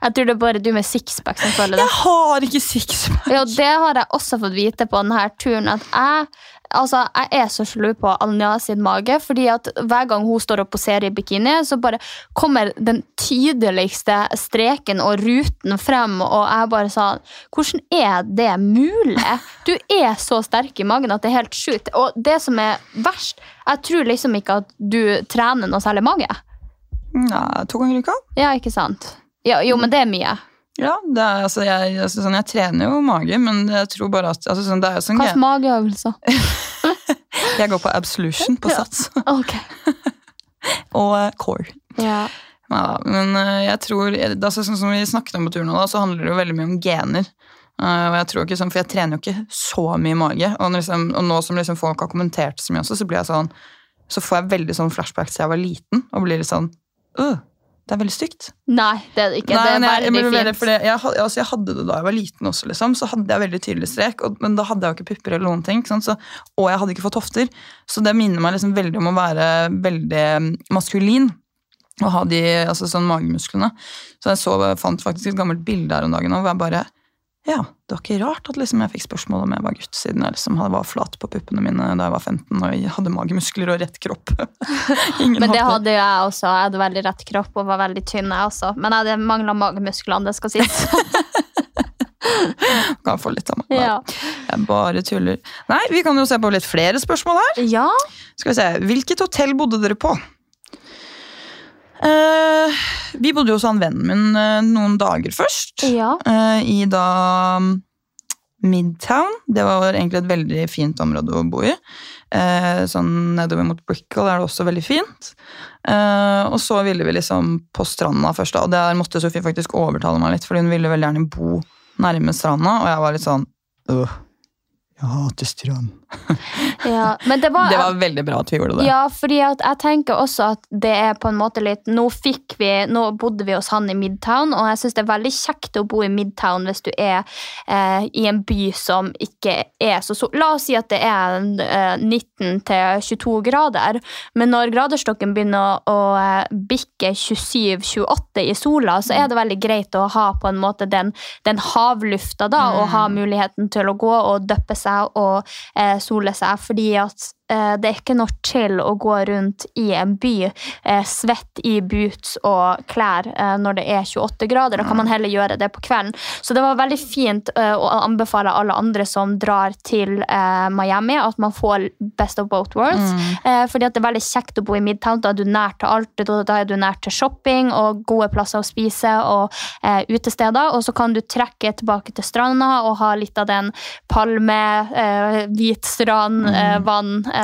jeg tror det er bare du med sixpack som føler det. Jeg har ikke sixpack! Ja, det har jeg også fått vite på denne turen. At jeg, altså, jeg er så sjalu på Anja sin mage. fordi at hver gang hun står og poserer i bikini, så bare kommer den tydeligste streken og ruten frem. Og jeg bare sa Hvordan er det mulig? Du er så sterk i magen at det er helt sjukt. Og det som er verst, jeg tror liksom ikke at du trener noe særlig mage. Ja, to ganger i uka. Ja, ikke sant? Ja, jo, men det er mye. Ja, er, altså, jeg, altså, sånn, jeg trener jo mage, men jeg tror bare at altså, sånn, det er jo sånn, jeg, mageøvelser? <laughs> jeg går på absolution på sats <laughs> <laughs> og uh, core. Ja. Ja, men eh, jeg tror, er altså, sånn som vi snakket om på turen da, så handler det jo veldig mye om gener. Uh, og jeg tror ikke sånn, For jeg trener jo ikke så mye mage. Og, liksom, og nå som liksom folk har kommentert så mye også, så blir jeg sånn, så får jeg veldig sånn flashbacks til jeg var liten. Og blir litt sånn øh, Det er veldig stygt. Nei, det er det ikke. Nei, det er men jeg, jeg, veldig fint. jeg, altså, jeg hadde det da jeg var liten også, liksom. Så hadde jeg veldig tydelig strek, og, men da hadde jeg jo ikke pupper eller noen ting. Så, og jeg hadde ikke fått hofter. Så det minner meg liksom veldig om å være veldig mm, maskulin. Og ha de altså, sånn magemusklene. Så jeg så, fant faktisk et gammelt bilde her om dagen hvor jeg bare Ja, det var ikke rart at liksom, jeg fikk spørsmål om jeg var gutt, siden jeg liksom var flat på puppene mine da jeg var 15 og jeg hadde magemuskler og rett kropp. <laughs> Ingen Men det hadde jo jeg også. Jeg hadde veldig rett kropp og var veldig tynn. jeg også. Men jeg hadde mangla magemusklene, det skal sies. <laughs> <laughs> Kan få litt av meg. ja. Jeg bare tuller. Nei, vi kan jo se på litt flere spørsmål her. ja. Skal vi se, Hvilket hotell bodde dere på? Eh, vi bodde jo hos han vennen min eh, noen dager først. Ja. eh, I da mm, Midtown. Det var egentlig et veldig fint område å bo i. Eh, sånn nedover mot Brickell er det også veldig fint. Eh, og så ville vi liksom på stranda først, da, og der måtte Sofie faktisk overtale meg litt, fordi hun ville veldig gjerne bo nærme stranda, og jeg var litt sånn øh, jeg hater strand. <laughs> ja. Men det var, Det var veldig bra at vi gjorde det. Ja, fordi jeg tenker også at det er på en måte litt Nå vi, nå bodde vi hos han i Midtown, og jeg syns det er veldig kjekt å bo i Midtown hvis du er eh, i en by som ikke er så sol... La oss si at det er eh, 19 til 22 grader, men når graderstokken begynner å, å eh, bikke 27-28 i sola, så er det veldig greit å ha på en måte den, den havlufta da, og ha muligheten til å gå og døppe seg og eh, sole seg, fordi at det er ikke noe chill å gå rundt i en by eh, svett i boots og klær eh, når det er 28 grader. Da kan man heller gjøre det på kvelden. Så det var veldig fint eh, å anbefale alle andre som drar til eh, Miami, at man får best of both worlds. Mm. fordi at det er veldig kjekt å bo i Midtown. Da er du nær til alt. Da er du nær til shopping og gode plasser å spise og eh, utesteder. Og så kan du trekke tilbake til stranda og ha litt av den palme, eh, hvit strand, eh, vann eh,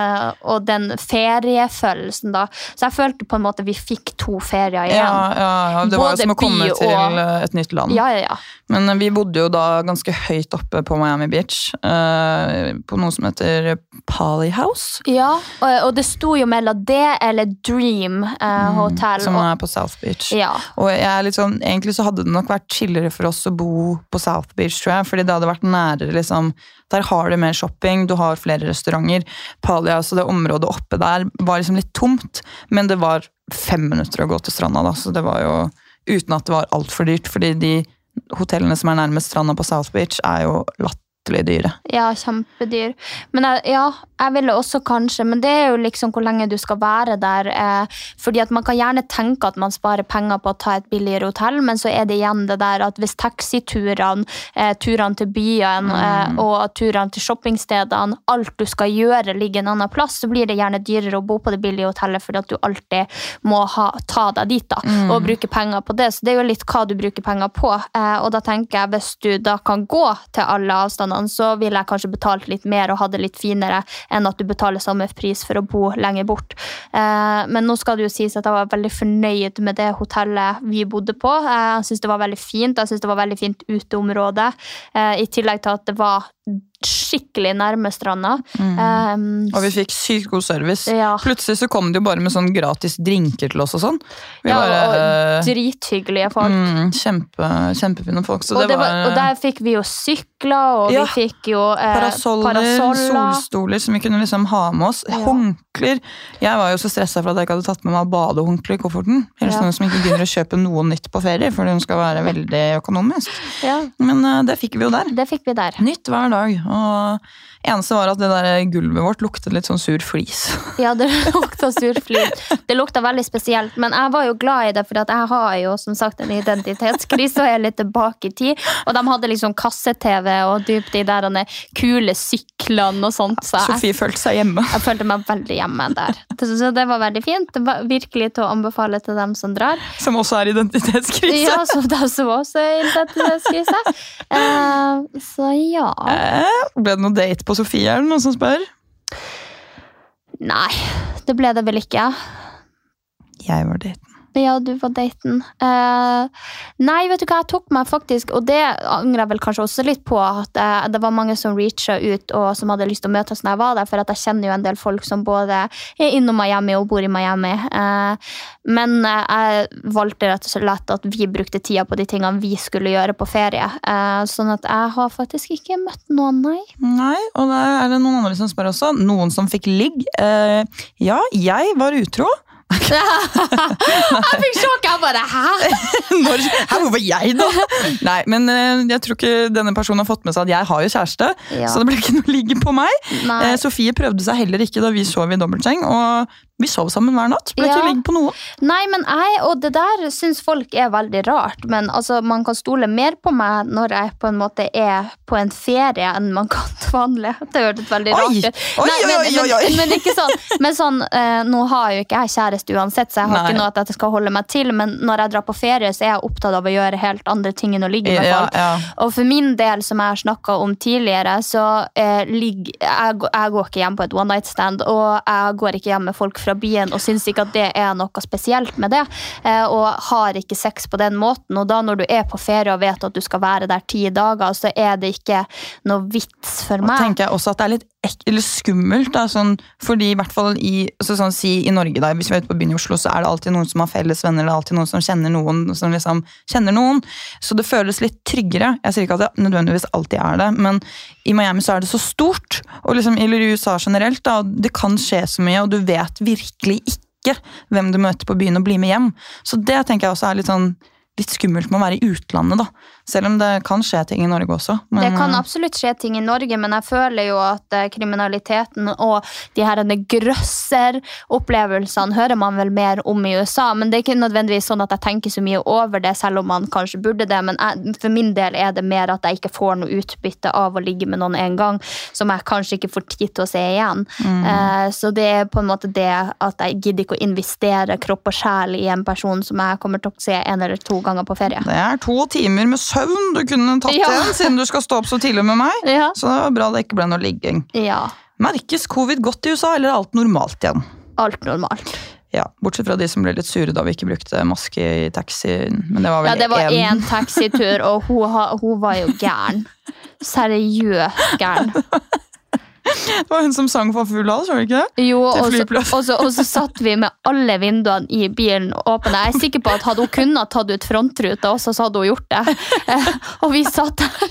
og den feriefølelsen, da. Så jeg følte på en måte vi fikk to ferier igjen. Ja, ja, ja, det var Både jo som å komme og... til eh, et nytt land. Ja, ja, ja. Men eh, vi bodde jo da ganske høyt oppe på Miami Beach, eh, på noe som heter Pali House. Ja, og, det sto jo mellom det eller Dream eh, Hotel. Som er på South Beach. ja. Og jeg er litt sånn, Egentlig så hadde det nok vært chillere for oss å bo på South Beach, tror jeg. Fordi det hadde vært nærere, liksom. Der har du mer shopping, du har flere restauranter. Pali House og det området oppe der var liksom litt tomt, men det var fem minutter å gå til stranda, da, så det var jo uten at det var altfor dyrt. Fordi de hotellene som er nærmest stranda på South Beach, er jo latterlig dyre. Ja, kjempedyr. Men ja, jeg ville også kanskje, men det er jo liksom hvor lenge du skal være der. Eh, fordi at man kan gjerne tenke at man sparer penger på å ta et billigere hotell, men så er det igjen det der at hvis taxiturene, eh, turene til byene eh, og turene til shoppingstedene, alt du skal gjøre ligger en annen plass, så blir det gjerne dyrere å bo på det billige hotellet fordi at du alltid må ha, ta deg dit da, og bruke penger på det. Så det er jo litt hva du bruker penger på. Eh, og da tenker jeg hvis du da kan gå til alle avstandene, så ville jeg kanskje betalt litt mer og ha det litt finere enn at du betaler samme pris for å bo lenger bort. Eh, men nå skal det jo sies at jeg var veldig fornøyd med det hotellet vi bodde på. Eh, Jeg syns det var veldig fint. Jeg synes det var veldig fint uteområde. Eh, I tillegg til at det var skikkelig nærme stranda. Eh, Og vi fikk sykt god service. Ja. Plutselig så kom de jo bare med sånn gratis drinker til oss og sånn. Vi ja, bare, og drithyggelige folk. mm, kjempe, kjempefine folk. Så og, var, var, og der fikk vi jo sykler, og Ja. vi fikk jo eh, parasoller, parasoller. solstoler som vi kunne liksom ha med oss. Ja. Håndklær. Jeg var jo så stressa for at jeg ikke hadde tatt med meg badehåndkle i kofferten. Helst Ja. noen som ikke gidder å kjøpe noe nytt på ferie, fordi hun skal være veldig økonomisk. Ja, Men uh, det fikk vi jo der. det fikk vi der. Nytt hver dag. Og og eneste var at det der gulvet vårt luktet litt sånn sur flis. <laughs> Ja, det lukta surflid. Det lukta veldig spesielt, men jeg var jo glad i det, for jeg har jo som sagt en identitetskrise og er litt tilbake i tid. Og de hadde liksom kasse-TV og dypt de der kule syklene og sånt. Så jeg, Sofie følte seg hjemme. jeg følte meg veldig hjemme der. <laughs> Så det var veldig fint. Det var virkelig til å anbefale til dem som drar. Som også er identitetskrise. Ja, som de som også er identitetskrise. Uh, <laughs> så ja. Eh, Ble det noe date på Sofie, er det noen som spør? Nei, det ble det vel ikke. Jeg var daten. Ja, du var daten. Uh, nei, vet du hva, jeg tok meg faktisk, og det angrer jeg vel kanskje også litt på, at uh, det var mange som reacha ut og som hadde lyst til å møtes når jeg var der, for jeg kjenner jo en del folk som både er innom Miami og bor i Miami. Uh, men jeg valgte rett og slett at vi brukte tida på de tingene vi skulle gjøre på ferie. Sånn at jeg har faktisk ikke møtt noen, nei. Nei, og da er det noen andre som spør også. Noen som fikk ligg. Ja, jeg var utro. <laughs> jeg fikk sjokk, jeg bare hæ? <laughs> Når, Hæ, hvor var jeg, da? Nei, men eh, jeg tror ikke denne personen har fått med seg at jeg har jo kjæreste. Ja. Så det ble ikke noe ligge på meg. Nei. Eh, Sofie prøvde seg heller ikke da vi sov i dobbeltseng. Og vi sov sammen hver natt. Ble Ja. ikke ligge på noe. Nei, men jeg, og det der syns folk er veldig rart. Men altså, man kan stole mer på meg når jeg på en måte er på en ferie, enn man kan til <laughs> vanlig. Det hørtes veldig Oi! rart ut. Oi, Nei, men, oi, oi. Men, men ikke sånn. Men sånn eh, nå har jo ikke jeg kjæreste uansett, så jeg har Nei. ikke noe at jeg skal holde meg til. Men når jeg drar på ferie, så er jeg opptatt av å gjøre helt andre ting enn å ligge med folk. ja. Og for min del, som jeg har snakka om tidligere, så eh, ligg, jeg, går- jeg går ikke hjem på et one night stand. Og jeg går ikke hjem med folk fra byen og syns ikke at det er noe spesielt med det. Eh, og har ikke sex på den måten. Og da når du er på ferie og vet at du skal være der ti dager, så er det ikke noe vits for Og meg. tenker jeg også at det er litt eller skummelt. Da, sånn, fordi i hvert fall i, altså sånn, si, i Norge, da, hvis vi er ute på byen i Oslo, så er det alltid noen som har felles venner, det er alltid noen som kjenner noen. som liksom kjenner noen. Så det føles litt tryggere. Jeg sier ikke at det nødvendigvis alltid er det, men i Miami så er det så stort. Og liksom, eller i USA generelt, da, det kan skje så mye, og du vet virkelig ikke hvem du møter på byen og blir med hjem. Så det tenker jeg også er litt sånn litt skummelt med å være i utlandet, da. Selv om det kan skje ting i Norge også. Men, Det kan eh, absolutt skje ting i Norge, men jeg føler jo at eh, kriminaliteten og de her grøsser-opplevelsene hører man vel mer om i USA. Men det er ikke nødvendigvis sånn at jeg tenker så mye over det, selv om man kanskje burde det. Men jeg, for min del er det mer at jeg ikke får noe utbytte av å ligge med noen en gang, som jeg kanskje ikke får tid til å se igjen. Eh, så det er på en måte det at jeg gidder ikke å investere kropp og sjel i en person som jeg kommer til å se en eller to ganger på ferie. Det er to timer med søvn du kunne tatt Ja. igjen, siden du skal stå opp så tidlig med meg. Ja. Så det var bra det ikke ble noe ligging. ja. Merkes covid godt i USA, eller er alt normalt igjen? Alt normalt. Ja, Bortsett fra de som ble litt sure da vi ikke brukte maske i taxi. Men det var Ja, det var en- én taxitur, og hun, hun var jo gæren. <laughs> Seriøst gæren. Det var hun som sang for full hals, var det ikke det? Jo, og så, satt vi med alle vinduene i bilen åpne. Jeg er sikker på at hadde hun kunnet tatt ut frontruta også, så hadde hun gjort det. Eh, Og vi satt der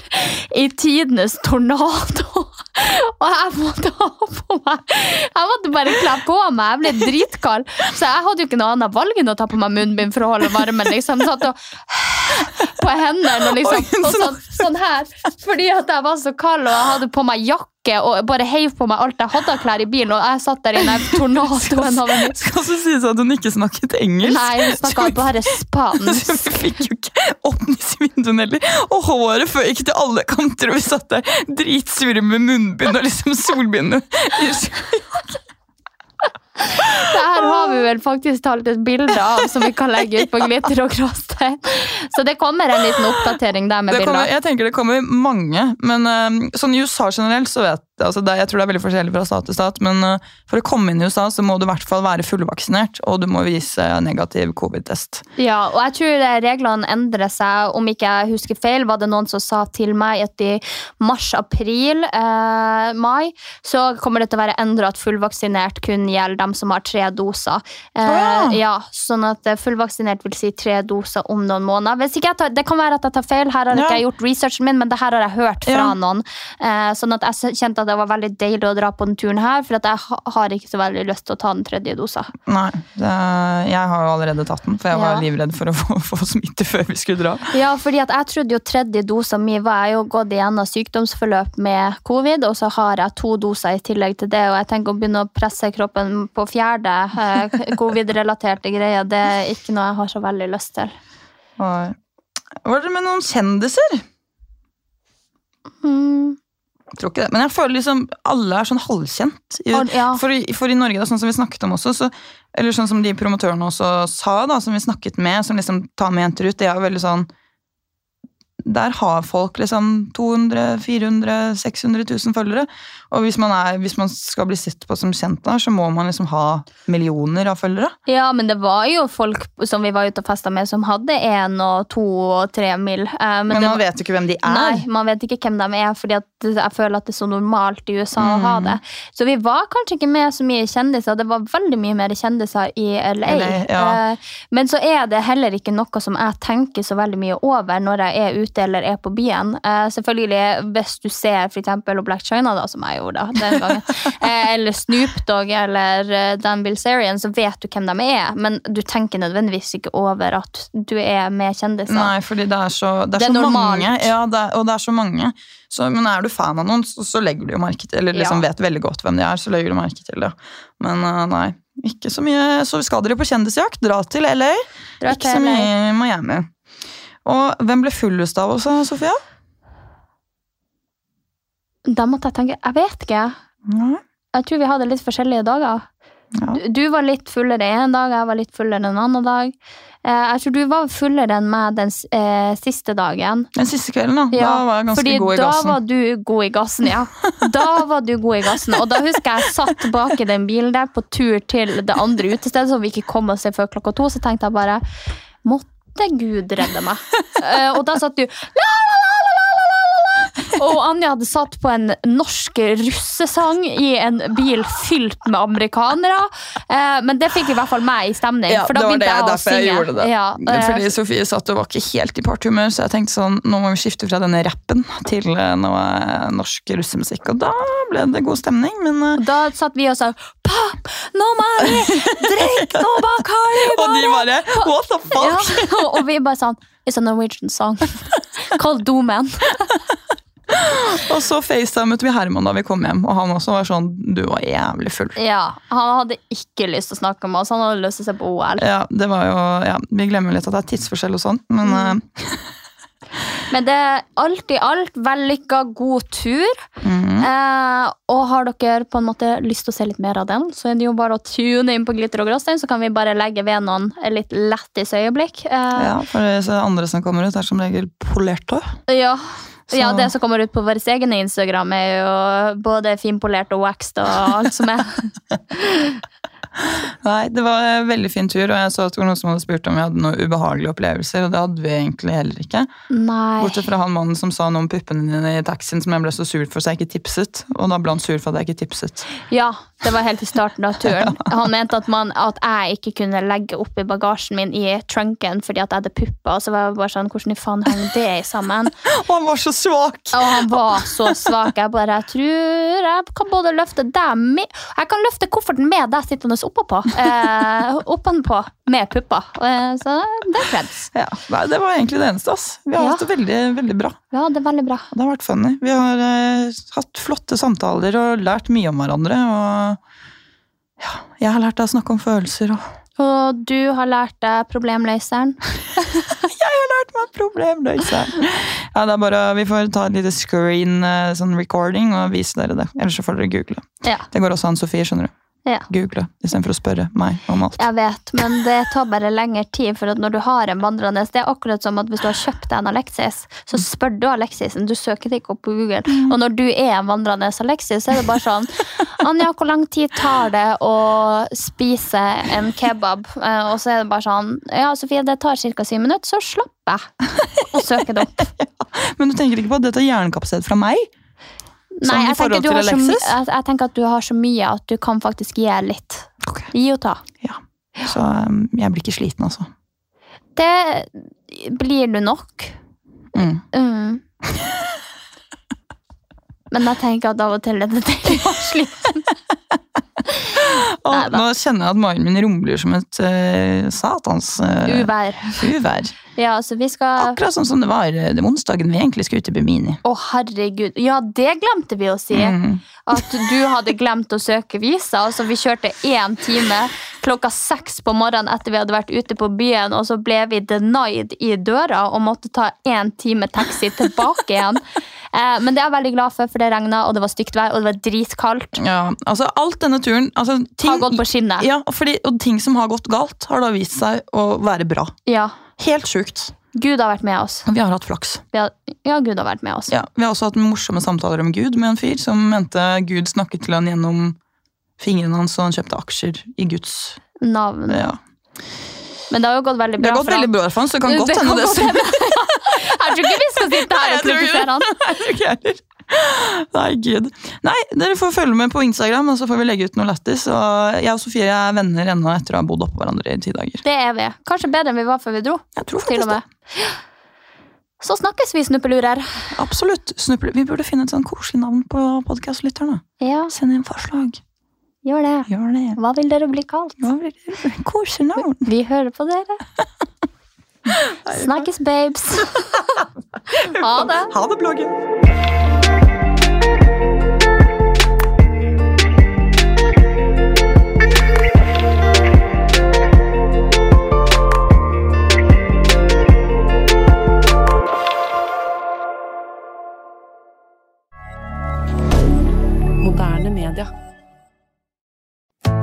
i tidenes tornado. Og jeg måtte ha på meg Jeg måtte bare kle på meg. Jeg ble dritkald. Så jeg hadde jo ikke noe annet valg enn å ta på meg munnbind for å holde varmen. Liksom. Satt og <laughs> på hendene og liksom og sånn, sånn her. Fordi at jeg var så kald, og jeg hadde på meg jakke og bare heiv på meg alt jeg hadde av klær i bilen, og jeg satt der inne i <laughs> tornadoen av en Skal også sies at hun ikke snakket engelsk. Nei, hun snakka bare Så vi <laughs> fikk jo ikke åpnet vinduene heller. Og håret føyk til alle kanter, og vi satt der dritsure med munnbind og liksom solbind. Det her har vi vel faktisk talt et bilde av som vi kan legge ut på Glitter og gråstein. Så det kommer en liten oppdatering der med bilder. jeg tenker det kommer mange, men eh, sånn i USA generelt så vet altså det, Jeg tror det er veldig forskjellig fra stat til stat, men eh, for å komme inn i USA så må du i hvert fall være fullvaksinert, og du må vise negativ covid-test. Ja, og jeg tror eh, reglene endrer seg. Om ikke jeg husker feil, var det noen som sa til meg at i mars, april, eh, mai, så kommer det til å være endra at fullvaksinert kun gjelder dem som har tre doser. Eh, ah. ja. sånn at eh, fullvaksinert vil si tre doser om noen måneder. Hvis ikke jeg tar, det kan være at jeg tar feil, her har Ja. ikke jeg gjort researchen min, men det her har jeg hørt fra Ja. noen. Eh, sånn at jeg kjente at det var veldig deilig å dra på den turen her, for at jeg har ikke så veldig lyst til å ta den tredje dosa. Nei, det, jeg har jo allerede tatt den, for jeg var Ja. livredd for å få, <laughs> få smitte før vi skulle dra. Ja, fordi at jeg trodde jo tredje dosa mi var jeg jo gått igjennom sykdomsforløp med covid, og så har jeg to doser i tillegg til det, og jeg tenker å begynne å presse kroppen på fjerde eh, <laughs> covid-relaterte greier, det er ikke noe jeg har så veldig lyst til. Var det med noen kjendiser? Mm. Jeg tror ikke det, men jeg føler liksom alle er sånn halvkjent. Ja. for, i, for i Norge, da, sånn som vi snakket om også, så, eller sånn som de promotørene også sa, da, som vi snakket med, som liksom tar med jenter ut, det er jo veldig sånn der har folk liksom 200 400 600 000 følgere. Og hvis man, er, hvis man skal bli sett på som kjent, da, så må man liksom ha millioner av følgere. Ja, men det var jo folk som vi var ute og festa med, som hadde én og to og tre mil. Eh, men Men man var- vet jo ikke hvem de er. Nei, man vet ikke hvem de er, fordi jeg føler at det er så normalt i USA å Mm. ha det. Så vi var kanskje ikke med så mye kjendiser. Det var veldig mye mer kjendiser i LA. LA, ja. Eh, Men så er det heller ikke noe som jeg tenker så veldig mye over når jeg er ute eller er på byen. Eh, Selvfølgelig, hvis du ser eksempel Black China, da, som jeg gjorde da, den gangen, <laughs> eh, eller Snoop Dogg eller eh, Dan Bilzerian, så vet du hvem de er, men du tenker nødvendigvis ikke over at du er med kjendiser. Nei, fordi det er så, det er Det er så mange. Ja, det er, og det er så mange. Så, men er du fan av noen, så, så legger du jo merke til Eller liksom Ja. vet veldig godt hvem de er, så legger du merke til det. Men uh, nei, ikke så mye. Så skal dere på kjendisjakt, dra til LA. Dra ikke så mye i Miami. Og hvem ble fullest av oss, Sofia? Da måtte jeg tenke Jeg vet ikke. Nei. Jeg tror vi hadde litt forskjellige dager. Ja. Du, du var litt fullere en dag, jeg var litt fullere en annen dag. Eh, jeg tror du var fullere enn meg den eh, siste dagen. Den siste kvelden, da. Ja, da var jeg ganske fordi god i gassen. da var du god i gassen, ja. Da var du god i gassen. Og da husker jeg jeg satt bak i den bilen der på tur til det andre utestedet, som vi ikke kom oss til før klokka to. Så tenkte jeg bare Måtte Gud redde meg. Eh, og da satt du la. Og Anja hadde satt på en norsk russesang i en bil fylt med amerikanere. Eh, men det fikk i hvert fall meg i stemning. Ja, for da begynte det, jeg å derfor jeg det. Ja, eh, Fordi Sofie satt og var ikke helt i partyhumør, så jeg tenkte sånn, nå må vi skifte fra denne rappen til eh, noe eh, norsk russemusikk. Og da ble det god stemning, men uh, Da satt vi og sa Pop, nå må drikk drikke bakari, Bacardi! <laughs> Og de bare What the fuck? Ja, <laughs> og vi bare sånn It's a Norwegian song. <laughs> Called Domen. <gasps> Og så facetimet vi Herman da vi kom hjem, og han også var sånn Du var jævlig full. Ja, Han hadde ikke lyst til å snakke med oss, han hadde lyst til å se på OL. Ja, det var jo, ja, Vi glemmer litt at det er tidsforskjell og sånn, men Mm. eh, <laughs> Men det er alt i alt vellykka, god tur. mhm. Eh, og har dere på en måte lyst til å se litt mer av den, så er det jo bare å tune inn på Glitter og gråstein, så kan vi bare legge ved noen litt lættis øyeblikk. Eh, ja, for det andre som kommer ut, er som regel polerte. ja. Så- Ja, det som kommer ut på vår egen Instagram, er jo både finpolert og waxed og alt som er. <laughs> Nei, det var en veldig fin tur, og jeg så at det var noen som hadde spurt om vi hadde noen ubehagelige opplevelser, og det hadde vi egentlig heller ikke. Nei. Bortsett fra han mannen som sa noe om puppene dine i taxien som jeg ble så sur for så jeg ikke tipset, og da ble han sur for at jeg ikke tipset. Ja, Det var helt i starten av turen. <laughs> Han mente at, man, at jeg ikke kunne legge oppi bagasjen min i trunken fordi at jeg hadde pupper. Og så var jeg bare sånn, hvordan i faen henger det sammen? Og <laughs> han var så svak! Og han var så svak. Jeg bare jeg tror jeg kan både løfte deg med Jeg kan løfte kofferten med deg sittende oppå på. Eh, oppenpå med pupper. Eh, så det er kreds. Ja, Det var egentlig det eneste. ass. Vi har Ja. hatt det veldig, veldig bra. Ja, det er veldig bra. Det har vært funny. Vi har eh, hatt flotte samtaler og lært mye om hverandre. Og ja, jeg har lært deg å snakke om følelser, og Og du har lært deg problemløseren. <laughs> jeg har lært meg problemløseren! Ja, det er bare, Vi får ta et lite screen eh, sånn recording og vise dere det. Ellers så får dere google. Ja. Det går også an, Sofie. skjønner du. Ja. Google istedenfor å spørre meg om alt. Jeg vet, men det tar bare lengre tid. For at når du har en vandrende Det er akkurat som at hvis du har kjøpt deg en Alexis, så spør du Alexisen. Du søker det ikke opp på Google. Og når du er en vandrende Alexis, så er det bare sånn Anja, hvor lang tid tar det å spise en kebab? Eh, Og så er det bare sånn Ja, Sofie, det tar ca. syv minutter, så slapper jeg og søker det opp. <laughs> Men du tenker ikke på at det tar jernkapasitet fra meg? Sånn Nei, jeg tenker, så, jeg, jeg tenker at du har så mye at du kan faktisk gi litt. Okay. Gi og ta. Ja. Så um, jeg blir ikke sliten, altså. Det blir du nok. Mm. Mm. <laughs> Men jeg tenker at av og til er det deilig å slite. <laughs> Og nå kjenner jeg at magen min rumler som et uh, satans uh, Uvær. uvær. Ja, altså vi skal Akkurat sånn som det var eh, den onsdagen vi egentlig skulle til Bimini. Å, herregud. Ja, det glemte vi å si. Mm. At du hadde glemt å søke visa. Altså, vi kjørte én time klokka seks på morgenen etter vi hadde vært ute på byen, og så ble vi denied i døra og måtte ta én time taxi tilbake igjen. Eh, men det er jeg veldig glad for, for det regna, og det var stygt vær, og det var dritkaldt. Ja, altså alt denne turen altså, ting, Har gått på skinnet. Ja, fordi, og ting som har gått galt, har da vist seg å være bra. Ja. Helt sjukt. Gud har vært med oss. Vi har hatt flaks. Har, ja, Gud har vært med oss. Ja, vi har også hatt morsomme samtaler om Gud med en fyr som mente Gud snakket til han gjennom fingrene hans, og han kjøpte aksjer i Guds Navn. ja. Men det har jo gått veldig bra, Det har gått veldig bra for han, så det kan godt hende det. Jeg tror ikke vi skal sitte her og kritisere han. Jeg tror ikke <laughs> heller. Nei, gud. Nei, dere får følge med på Instagram, og så får vi legge ut noe lættis. Og jeg og Sofie er venner ennå etter å ha bodd oppå hverandre i ti dager. Det er vi. Kanskje bedre enn vi var før vi dro. Jeg tror faktisk det. Så snakkes vi, snuppelurer. Absolutt. Snuppel Vi burde finne et sånn koselig navn på podkastlytterne. Ja, Send inn forslag. gjør det. Gjør det. Hva vil dere bli kalt? Hva? Koselig navn. Vi hører på dere. <laughs> <laughs> Snakkes, babes. <laughs> Ha det. Ha det, bloggen. Moderne media.